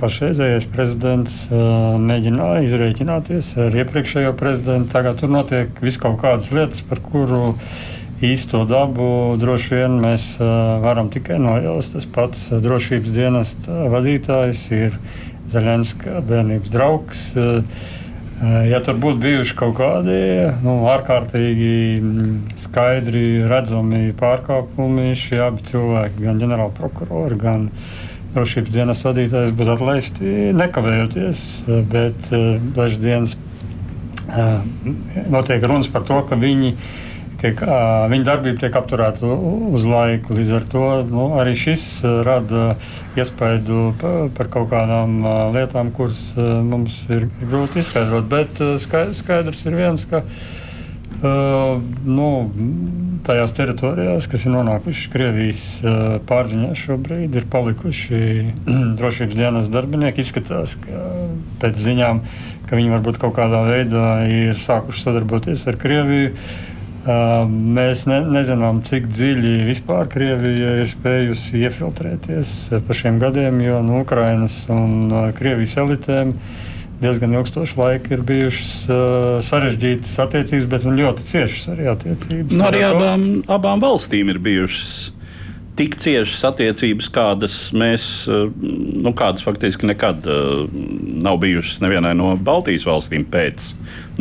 pašreizējais prezidents mēģināja izreikināties ar iepriekšējo prezidentu. Tagad tur notiek vis kaut kādas lietas, par kuru īsto dabu droši vien mēs varam tikai nojaust. Tas pats drošības dienesta vadītājs ir Zaļenska bērnības draugs. Ja tur būtu bijuši kaut kādi nu, ārkārtīgi skaidri redzami pārkāpumi, šie abi cilvēki, gan ģenerālprokurori, gan drošības dienas vadītājs būtu atlaisti nekavējoties, bet eh, dažas dienas eh, notiek runas par to, ka viņi, tiek, viņa darbība tiek apturēta uz laiku. Līdz ar to nu, arī šis rada iespaidu par kaut kādām lietām, kuras mums ir grūti izskaidrot. Bet skaidrs ir viens, ka Uh, nu, tajās teritorijās, kas ir nonākušas Krievijas uh, pārziņā šobrīd, ir palikuši drošības dienas darbinieki. Izskatās, ka pēc ziņām, ka viņi varbūt kaut kādā veidā ir sākuši sadarboties ar Krieviju. Uh, mēs ne, nezinām, cik dziļi vispār Krievija ir spējusi iefiltrēties pa šiem gadiem, jo no Ukrainas un Krievijas elitēm uh, diezgan ilgstošu laiku ir bijušas uh, sarežģītas attiecības, bet ļoti ciešas arī attiecības. Nu, arī abām, abām valstīm ir bijušas tik ciešas attiecības, kādas mēs, uh, nu, kādas faktiski nekad uh, nav bijušas nevienai no Baltijas valstīm pēc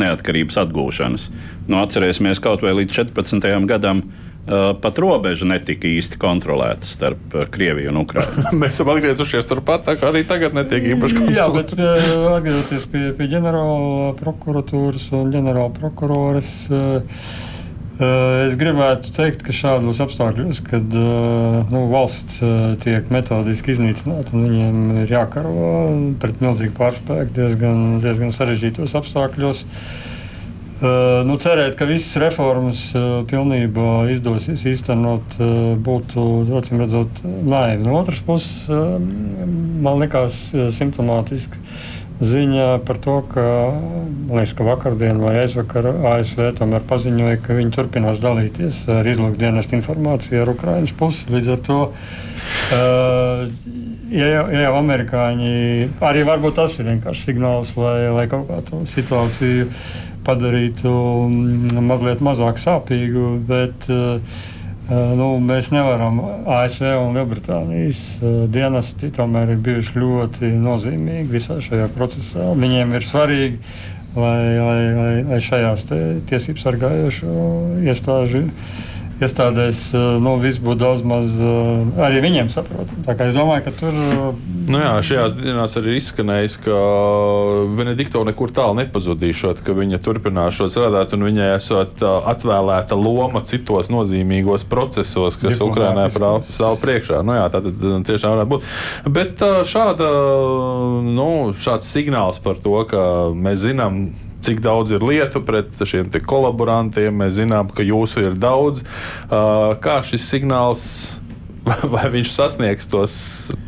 neatkarības atgūšanas. Nu, atcerēsimies kaut vai līdz 14. gadam. Uh, pat robeža netika īsti kontrolēta starp uh, Krieviju un Ukrajinu. Mēs esam atgriezušies turpat, tā kā arī tagad netiek īpaši kontrolēta. Jā, bet uh, atgriežoties pie, pie ģenerāla prokuratūras un ģenerāla prokuroras. Es gribētu teikt, ka šādos apstākļos, kad nu, valsts tiek metodiski iznīcināta un viņiem ir jākaro pret milzīgu pārspēku diezgan, diezgan sarežģītos apstākļos, Uh, nu, cerēt, ka visas reformas pilnībā izdosies īstenot, būtu acīm redzot naivi. No otras puses, man likās simptomātiski ziņa par to, ka, liekas, ka vakardien vai aizvakar ASV tomēr paziņoja, ka viņi turpinās dalīties ar izlūkdienestu informāciju ar Ukraiņas pusi. Līdz ar to, uh, ja, jau, ja jau amerikāņi, arī varbūt tas ir vienkārši signāls, lai, lai kaut kā to situāciju padarītu mm, mazliet mazāk sāpīgu. Bet, uh, Nu, mēs nevaram. ASV un Lielbritānijas uh, dienesti tomēr ir bijuši ļoti nozīmīgi visā šajā procesā. Viņiem ir svarīgi, lai, lai, lai, lai šajās tiesību sargājošo iestāžu iestādēs eh, nu, viss būtu daudz maz eh, arī viņiem saprotami. Es domāju, ka tur. Eh, nu jā, šajās dienās arī izskanējis, ka Benedikto nekur tālu nepazudīšot, ka viņa turpinās šo strādāt un viņai esot atvēlēta loma citos nozīmīgos procesos, kas Ukrainā stāv priekšā. Nu, jā, tā tad tiešām varētu būt. Bet šāda, nu, šāds signāls par to, ka mēs zinām, cik daudz ir lietu pret šiem kolaborantiem. Mēs zinām, ka jūsu ir daudz. Kā šis signāls vai viņš sasniegs tos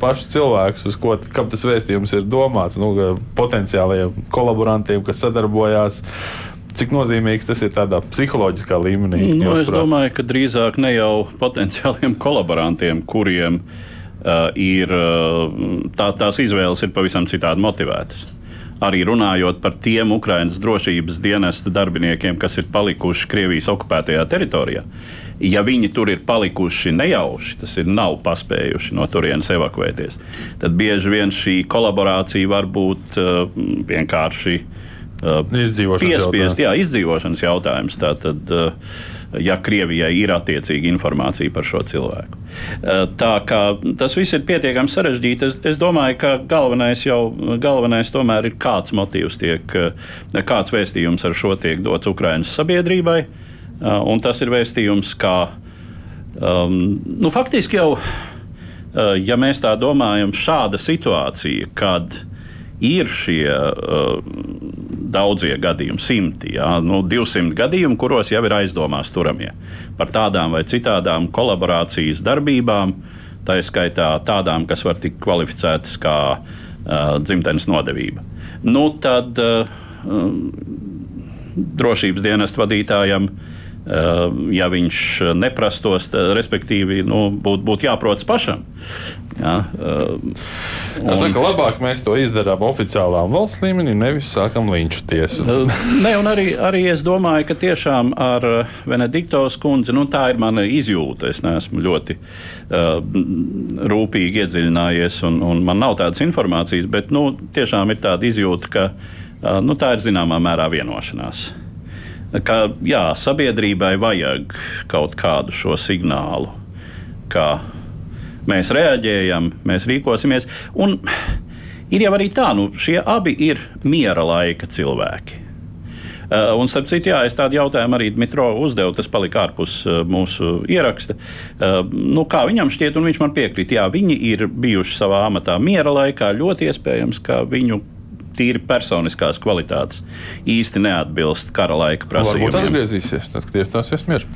pašus cilvēkus, uz ko tas vēstījums ir domāts, nu, potenciālajiem kolaborantiem, kas sadarbojās. Cik nozīmīgs tas ir tādā psiholoģiskā līmenī? Nu, es domāju, ka drīzāk ne jau potenciāliem kolaborantiem, kuriem uh, ir uh, tā, tās izvēles ir pavisam citādi motivētas arī runājot par tiem Ukraiņas drošības dienestu darbiniekiem, kas ir palikuši Krievijas okupētajā teritorijā. Ja viņi tur ir palikuši nejauši, tas ir nav paspējuši no turienes evakuēties, tad bieži vien šī kolaborācija var būt uh, vienkārši uh, izdzīvošanas piespiest, jautājums. Jā, izdzīvošanas jautājums. Tātad, uh, ja Krievijai ir attiecīga informācija par šo cilvēku. Eh, tā kā tas viss ir pietiekami sarežģīti, es, es domāju, ka galvenais jau galvenais tomēr ir kāds motīvs, tiek, eh, kāds vēstījums ar šo tiek dots Ukraiņas sabiedrībai. Eh, un tas ir vēstījums, ka um, nu, faktiski jau, ja mēs tā domājam, šāda situācija, kad ir šie uh, daudzie gadījumi, simti, jā, nu, 200 gadījumi, kuros jau ir aizdomās turamie par tādām vai citādām kolaborācijas darbībām, tā izskaitā tādām, kas var tikt kvalificētas kā uh, dzimtenes nodevība. Nu, tad uh, drošības dienestu vadītājam uh, ja viņš neprastos, respektīvi, nu, būtu būt jāprot pašam. Ja, un... Es saku, labāk mēs to izdarām oficiālā valsts līmenī, nevis sākam līnču tiesu. Eh, ne, un arī, arī es domāju, ka tiešām ar Benediktos kundzi nu, tā ir mana izjūta. Es neesmu ļoti uh, rūpīgi iedziļinājies, un, un man nav tādas informācijas, bet nu, tiešām ir tāda izjūta, ka uh, nu, tā ir zināmā mērā vienošanās ka jā, sabiedrībai vajag kaut kādu šo signālu, ka mēs reaģējam, mēs rīkosimies. Un ir jau arī tā, nu, šie abi ir miera laika cilvēki. Uh, un, starp citu, jā, es tādu jautājumu arī Dmitro uzdevu, tas palika ārpus uh, mūsu ieraksta. Uh, nu, kā viņam šķiet, un viņš man piekrīt, jā, viņi ir bijuši savā amatā miera laikā. Ļoti iespējams, ka viņu tīri personiskās kvalitātes īsti neatbilst kara laika prasībām. Varbūt atgriezīsies, tad, kad iestāsies miers.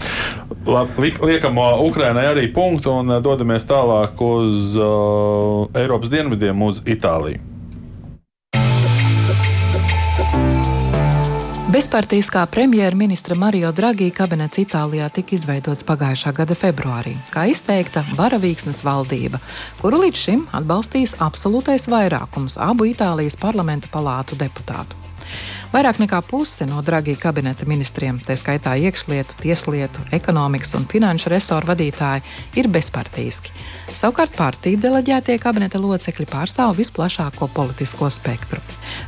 Labi, liekam Ukrainai arī punktu un dodamies tālāk uz uh, Eiropas dienvidiem, uz Itāliju. Bezpartiskā premjerministra Mario Draghi kabinets Itālijā tika izveidots pagājušā gada februārī, kā izteikta varavīksnes valdība, kuru līdz šim atbalstīs absolūtais vairākums abu Itālijas parlamenta palātu deputātu. Vairāk nekā puse no Dragī kabineta ministriem, tā skaitā iekšlietu, tieslietu, ekonomikas un finanšu resoru vadītāji, ir bezpartīski. Savukārt partiju deleģētie kabineta locekļi pārstāv visplašāko politisko spektru.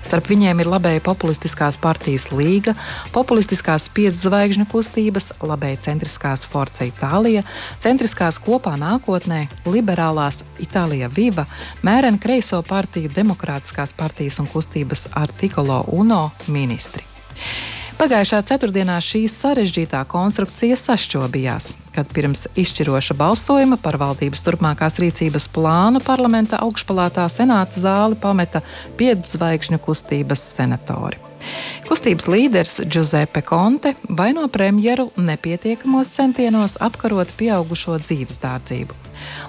Starp viņiem ir labēji populistiskās partijas Līga, populistiskās piedzvaigžņu kustības, labēji centriskās Forza Itālija, centriskās kopā nākotnē, liberālās Itālija Viva, mērena kreiso partiju Demokrātiskās partijas un kustības Artikolo Uno ministri. Pagājušā ceturtdienā šī sarežģītā konstrukcija sašķobījās, kad pirms izšķiroša balsojuma par valdības turpmākās rīcības plānu parlamenta augšpalātā senāta zāli pameta piedzvaigžņu kustības senatori. Kustības līderis Giuseppe Conte vaino premjeru nepietiekamos centienos apkarot pieaugušo dzīves dārdzību.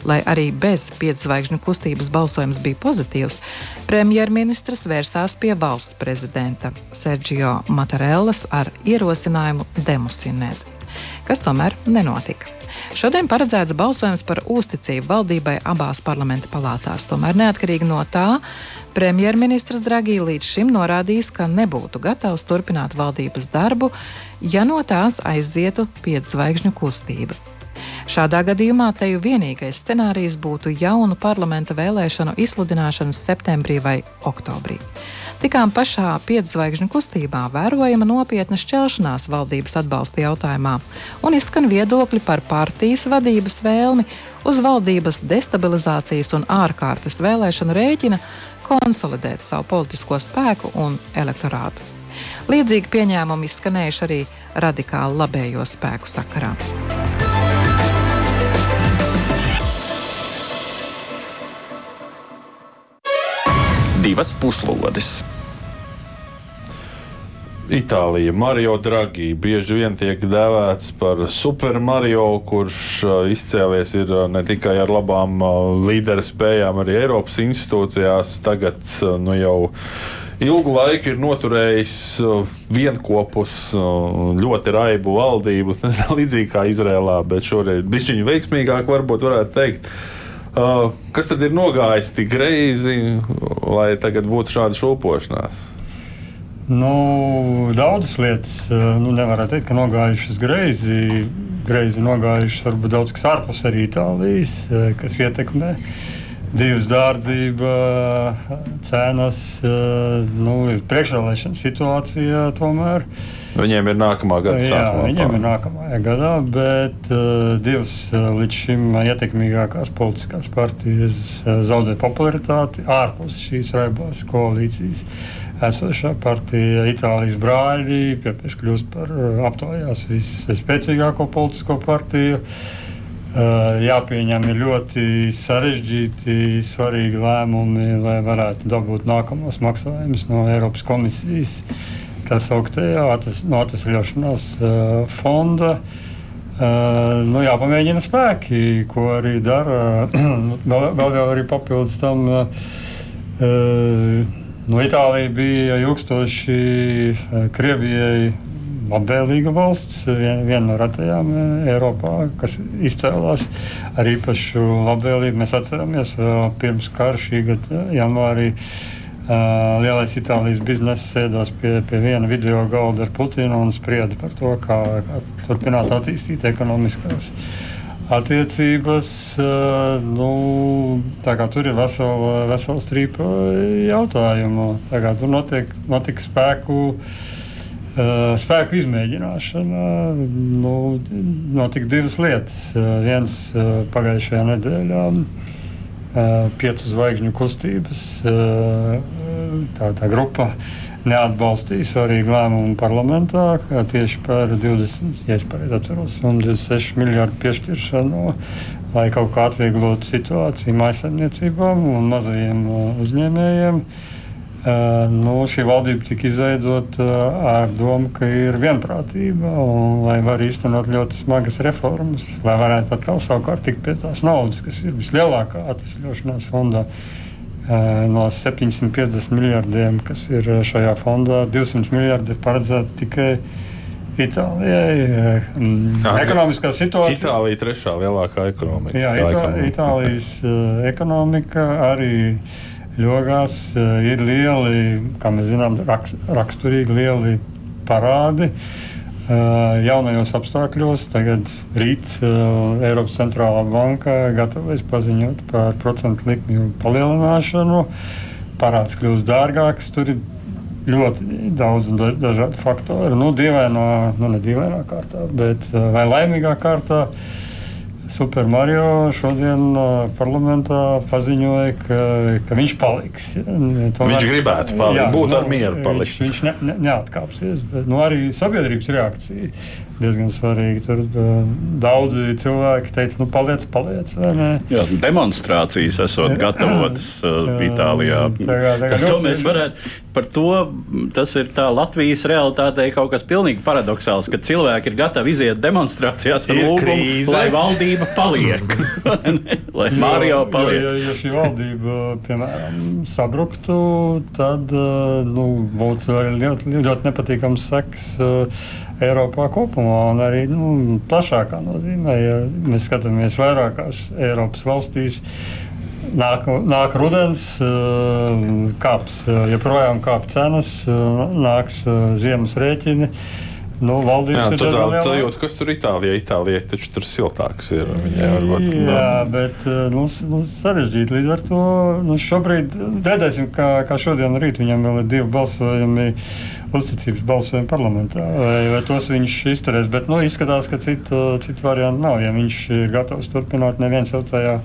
Lai arī bez piedzvaigžņu kustības balsojums bija pozitīvs, premjerministrs vērsās pie valsts prezidenta Sergio Matarellas ar ierosinājumu demusinēt, kas tomēr nenotika. Šodien paredzēts balsojums par uzticību valdībai abās parlamenta palātās. Tomēr neatkarīgi no tā, premjerministrs Dragī līdz šim norādījis, ka nebūtu gatavs turpināt valdības darbu, ja no tās aizietu piedzvaigžņu kustība. Šādā gadījumā teju vienīgais scenārijs būtu jaunu parlamenta vēlēšanu izsludināšanas septembrī vai oktobrī. Tikām pašā piedzvaigžņu kustībā vērojama nopietna šķelšanās valdības atbalsta jautājumā, un izskan viedokļi par partijas vadības vēlmi uz valdības destabilizācijas un ārkārtas vēlēšanu rēķina konsolidēt savu politisko spēku un elektorātu. Līdzīgi pieņēmumi izskanējuši arī radikāli labējo spēku sakarā. Divas puslodes. Itālija, Mario Draghi bieži vien tiek dēvēts par Super Mario, kurš uh, izcēlies ir uh, ne tikai ar labām uh, līderu spējām, arī Eiropas institūcijās. Tagad nu, jau ilgu laiku ir noturējis vienopus, ļoti raibu valdību, līdzīgi kā Izrēlā, bet šoreiz bišķiņu veiksmīgāk varbūt varētu teikt. Uh, kas tad ir nogājis tik greizi, lai tagad būtu šāda šūpošanās? Nu, daudzas lietas nu, nevarētu teikt, ka nogājušas greizi. Greizi nogājušas varbūt daudz kas ārpus arī Itālijas, kas ietekmē dzīves dārdzība, cenas, nu, priekšvēlēšana situācija tomēr. Uh, Viņiem ir nākamā gada jā, sākumā. Viņiem ir nākamā gadā, bet uh, divas uh, līdz šim ietekmīgākās politiskās partijas uh, zaudē popularitāti ārpus šīs raibās koalīcijas. Esošā partija, Itālijas brāļi, pieprasa kļūst par uh, aptaujās visspēcīgāko politisko partiju. Uh, jāpieņem ļoti sarežģīti, svarīgi lēmumi, lai varētu dabūt nākamos maksājumus no Eiropas komisijas. Uh, tā sauktējā no atvesļošanās fonda. Uh, nu, jāpamēģina spēki, ko arī dara. vēl, vēl jau arī papildus tam uh, no Itālija bija ilgstoši Krievijai labvēlīga valsts, viena no retajām Eiropā, kas izcēlās ar īpašu labvēlību. Mēs atceramies pirms kara šī gada janvārī. Uh, lielais Itālijas biznesa sēdās pie, pie viena video galda ar Putinu un sprieda par to, kā, kā turpināt attīstīt ekonomiskās attiecības. Uh, nu, tur ir vesela, vesela strīpa jautājumu. Tur notiek, notiek spēku. Uh, spēku izmēģināšana nu, notika divas lietas. Uh, viens uh, pagājušajā nedēļā Eh, piecu zvaigžņu kustības eh, tā, tā grupa neatbalstīja svarīgu lēmumu parlamentā tieši par 20, ja atceros, 26 miljardu piešķiršanu, lai kaut kā atvieglotu situāciju maisaimniecībām un mazajiem eh, uzņēmējiem. Uh, nu, šī valdība tika izveidota ar domu, ka ir vienprātība un lai var īstenot ļoti smagas reformas, lai varētu atkal savukārt tikt pie tās naudas, kas ir vislielākā atvesļošanās fondā. No 750 miljardiem, kas ir šajā fondā, 200 miljardi ir paredzēti tikai Itālijai. Ekonomiskā situācija. Itālija ir trešā lielākā ekonomika. Jā, Itā, Itālijas ekonomika arī ļogās eh, ir lieli, kā mēs zinām, raksturīgi lieli parādi. Uh, jaunajos apstākļos tagad rīt uh, Eiropas centrālā banka gatavojas paziņot par procentu likmju palielināšanu. Parāds kļūs dārgāks. Tur ir ļoti daudz dažādu faktoru. Nu, dīvainā, nu, ne dīvainā kārtā, bet vai laimīgā kārtā. Uh, Super Mario šodien parlamentā paziņoja, ka, ka viņš paliks. Ja? Tomēr, viņš gribētu palikt, jā, būt nu, ar mieru. Palikt. Viņš, viņš ne, ne, neatkāpsies. Bet, nu, arī sabiedrības reakcija diezgan svarīga. Tur uh, daudzi cilvēki teica, nu, paliec, paliec. Jā, demonstrācijas esot gatavotas uh, Itālijā. Tagad, tagad, to mēs varētu par to tas ir tā Latvijas realitātei kaut kas pilnīgi paradoxāls, ka cilvēki ir gatavi iziet demonstrācijās ar lūgumu, lai valdība paliek. lai Mario paliek. Ja, ja, šī valdība, piemēram, sabruktu, tad nu, būtu ļoti, ļoti nepatīkams seks. Eiropā kopumā, un arī nu, plašākā nozīmē, ja mēs skatāmies vairākās Eiropas valstīs, Nāk, nāk rudens, eh, kāps, eh, joprojām kāp cenas, eh, nāks ziemas rēķini. Nu, jā, tur tā sajūta, kas tur Itālijā, Itālijā taču tur siltāks ir. Viņai, varbūt, jā, bet nu, nu, sarežģīti līdz ar to. Nu, šobrīd redzēsim, kā, kā šodien rīt viņam vēl ir divi balsojumi uzticības balsojumu parlamentā. Vai, vai tos viņš izturēs, bet nu, izskatās, ka citu, citu variantu nav. Ja viņš ir gatavs turpināt, neviens jau tajā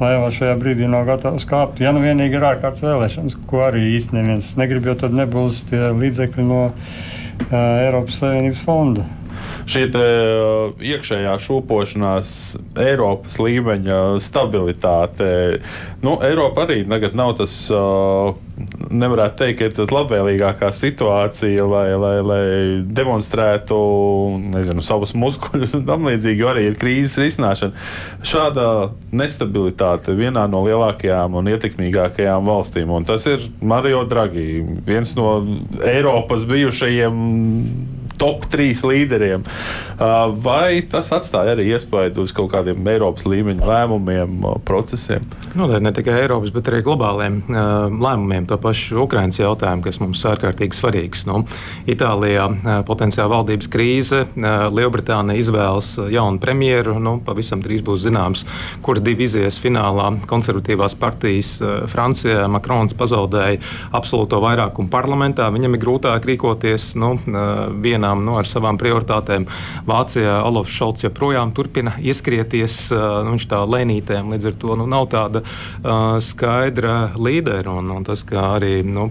laivā šajā brīdī nav gatavs kāpt. Ja nu vienīgi ir ārkārtas vēlēšanas, ko arī īsti neviens negrib, jo tad nebūs tie līdzekļi no uh, Eiropas Savienības fonda šī uh, iekšējā šūpošanās, Eiropas līmeņa stabilitāte. Nu, Eiropa arī tagad nav tas. Uh, nevarētu teikt, ka ir labvēlīgākā situācija, lai, lai, lai demonstrētu nezinu, savus muskuļus un tam līdzīgi, jo arī ir krīzes risināšana. Šāda nestabilitāte vienā no lielākajām un ietekmīgākajām valstīm, un tas ir Mario Draghi, viens no Eiropas bijušajiem top trīs līderiem. Uh, vai tas atstāja arī iespēju uz kaut kādiem Eiropas līmeņa lēmumiem, uh, procesiem? Nu, ne tikai Eiropas, bet arī globāliem uh, lēmumiem. To pašu Ukraiņas jautājumu, kas mums ārkārtīgi svarīgs. Nu, Itālijā potenciāla valdības krīze, Lielbritānija izvēlas jaunu premjeru. Nu, pavisam drīz būs zināms, kur divi izies finālā. Konservatīvās partijas Francijā Makrons pazaudēja absolūto vairākumu parlamentā. Viņam ir grūtāk rīkoties nu, vienā partijām nu, ar savām prioritātēm. Vācijā Olofs Šalts joprojām turpina ieskrieties nu, viņš tā lēnītēm, līdz ar to nu, nav tāda uh, skaidra līdera. Un, un tas, kā arī nu,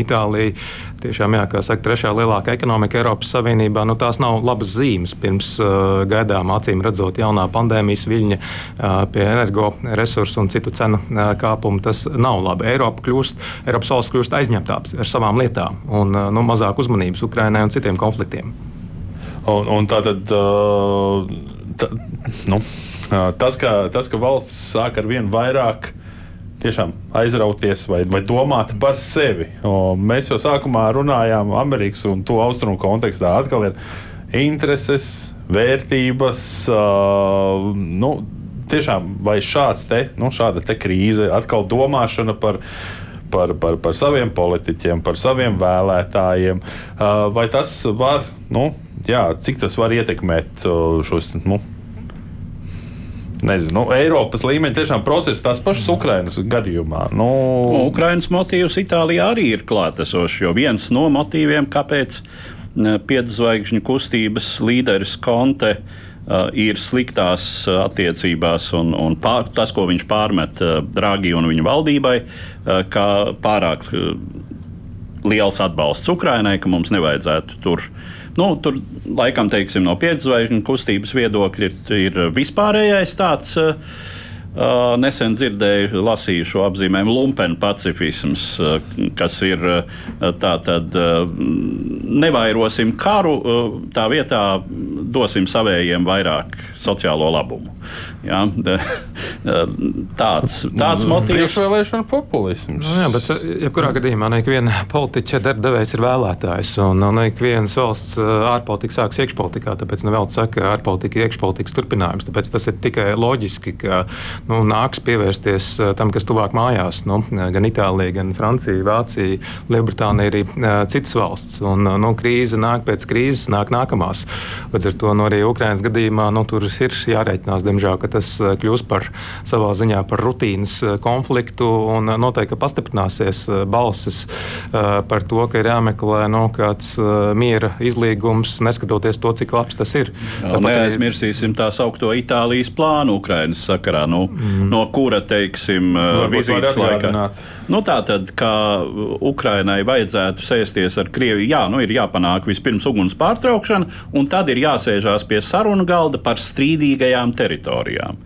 Itālija tiešām, jā, kā saka, trešā lielākā ekonomika Eiropas Savienībā, nu, tās nav labas zīmes pirms uh, gaidām acīm redzot jaunā pandēmijas viļņa uh, pie energoresursu un citu cenu uh, kāpumu. Tas nav labi. Eiropa kļūst, Eiropas valsts kļūst aizņemtāks ar savām lietām un uh, nu, mazāk uzmanības Ukrainai un citiem konfliktiem. Un, un tā tad. Uh, tā, nu, tas, ka, tas, ka valsts sāk ar vien vairāk tiešām aizrauties vai, vai domāt par sevi. O, mēs jau sākumā runājām Amerikas un to austrumu kontekstā. Atkal ir intereses, vērtības. Uh, nu, tiešām, vai šāds te, nu, šāda te krīze, atkal domāšana par par, par, par saviem politiķiem, par saviem vēlētājiem. Vai tas var, nu, jā, cik tas var ietekmēt šos nu, nezinu, nu, Eiropas līmeņa tiešām process tās pašas Ukrainas gadījumā. Nu... Nu, Ukrainas motīvs Itālijā arī ir klātesošs, jo viens no motīviem, kāpēc piedzvaigžņu kustības līderis Konte uh, ir sliktās attiecībās, un, un pār, tas, ko viņš pārmet uh, Dragi un viņa valdībai, uh, kā pārāk uh, liels atbalsts Ukrainai, ka mums nevajadzētu tur uh, Nu, tur laikam teiksim, no piedzvaigžņu kustības viedokļa ir, ir vispārējais tāds. Uh, Uh, nesen dzirdēju, lasīju šo apzīmējumu lumpenu pacifisms, uh, kas ir uh, tā tad nevairosim karu, tā vietā dosim savējiem vairāk sociālo labumu. Ja? Tāds, tāds nu, motīvs. Priekšvēlēšana populisms. Nu, jā, bet jebkurā gadījumā ne ikviena politiķa darbdevējs ir vēlētājs, un ne ikvienas valsts ārpolitika sāks iekšpolitikā, tāpēc nevēl saka ārpolitika iekšpolitikas turpinājums. Tāpēc tas ir tikai loģiski, ka nu, nāks pievērsties eh, tam, kas tuvāk mājās. Nu, gan Itālija, gan Francija, Vācija, Lielbritānija, arī uh, citas valsts. Un, nu, krīze nāk pēc krīzes, nāk nākamās. Līdz ar to nu, arī Ukraiņas gadījumā nu, tur ir jārēķinās, diemžēl, ka tas kļūs par savā ziņā par rutīnas konfliktu un noteikti pastiprināsies balsis par to, ka ir jāmeklē nu, kāds miera izlīgums, neskatoties to, cik labs tas ir. Jā, neaizmirsīsim tā saucamo Itālijas plānu Ukraiņas sakarā. Nu, mm. no kura, teiksim, vizītes laikā. Nu, tā tad, kā Ukrainai vajadzētu sēsties ar Krieviju, jā, nu, ir jāpanāk vispirms uguns pārtraukšana, un tad ir jāsēžās pie sarunu galda par strīdīgajām teritorijām.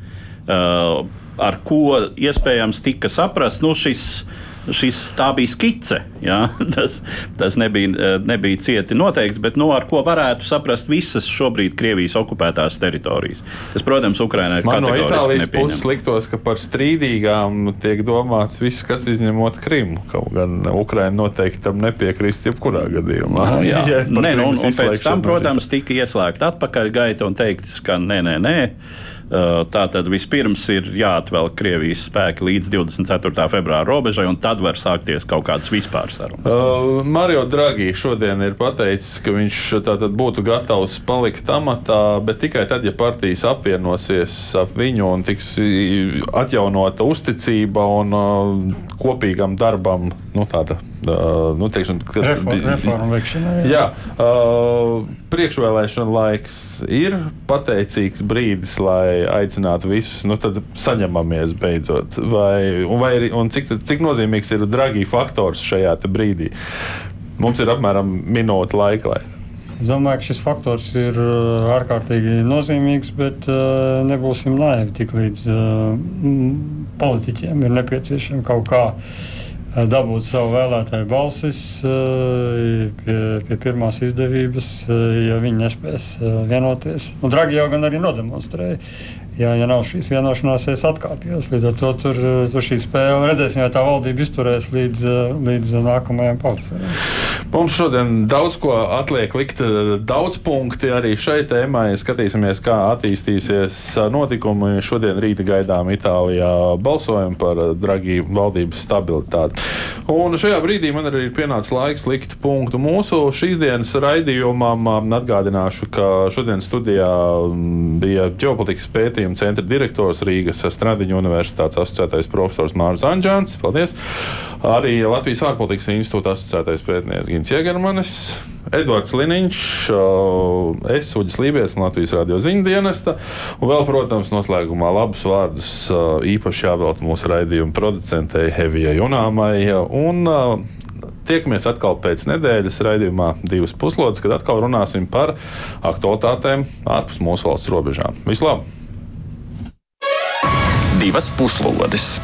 Uh, ar ko iespējams tika saprast, nu, šis šis, tā bija skice. Ja? Tas, tas nebija, eh, nebija cieti noteikts, bet nu, ar ko varētu saprast visas šobrīd Krievijas okupētās teritorijas. Tas, protams, Ukraiņai ir no Itālijas puses liktos, ka par strīdīgām tiek domāts viss, kas izņemot Krimu. Kaut gan Ukraiņa noteikti tam nepiekrist jebkurā gadījumā. No, jā, ja, nē, nu, un, un pēc tam, protams, tika ieslēgta atpakaļgaita un teikts, ka nē, nē, nē. Uh, Tā tad vispirms ir jāatvelk Krievijas spēki līdz 24. februāra robežai, un tad var sākties kaut kādas vispār sarunas. Uh, Mario Draghi šodien ir pateicis, ka viņš būtu gatavs palikt amatā, bet tikai tad, ja partijas apvienosies ap viņu un tiks atjaunota uzticība un uh, kopīgam darbam. Nu, tāda, nu, teiksim, kad, Reform, reformu veikšanai. Jā, jā priekšvēlēšana laiks ir pateicīgs brīdis, lai aicinātu visus, nu tad saņemamies beidzot. Vai, un, vai, un cik, cik nozīmīgs ir Dragi faktors šajā brīdī? Mums ir apmēram minūte laika. Lai Es domāju, ka šis faktors ir ārkārtīgi nozīmīgs, bet nebūsim naivi. Tiklīdz uh, politiķiem ir nepieciešama kaut kāda dabūt savu vēlētāju balsis pie, pie pirmās izdevības, ja viņi nespēs vienoties. Un Dragi jau gan arī nodemonstrēja, ja, ja nav šīs vienošanās, es atkāpjos. Līdz ar to tur, tur šī spēle redzēsim, vai tā valdība izturēs līdz, līdz nākamajam pavasariem. Mums šodien daudz ko atliek likt daudz punkti arī šai tēmai. Skatīsimies, kā attīstīsies notikumi. Šodien rīta gaidām Itālijā balsojumu par Dragi valdības stabilitāti. Un šajā brīdī man arī ir pienācis laiks likt punktu mūsu šīs dienas raidījumam. Atgādināšu, ka šodien studijā bija ģeopolitikas pētījuma centra direktors Rīgas Stradiņu universitātes asociētais profesors Mārcis Anģēns. Paldies! Arī Latvijas ārpolitikas institūta asociētais pētnieks Gins Mārtiņš Jēgermanis. Edvards Liniņš, es Uģis Lībijams, Latvijas radio ziņu dienesta. Un vēl, protams, noslēgumā labus vārdus īpaši jāvelta mūsu raidījuma producentei Hevijai Junāmai. Un, Tiekamies atkal pēc nedēļas raidījumā, divas puslodes, kad atkal runāsim par aktualitātēm ārpus mūsu valsts robežām. Vislabāk! Divas puslodes!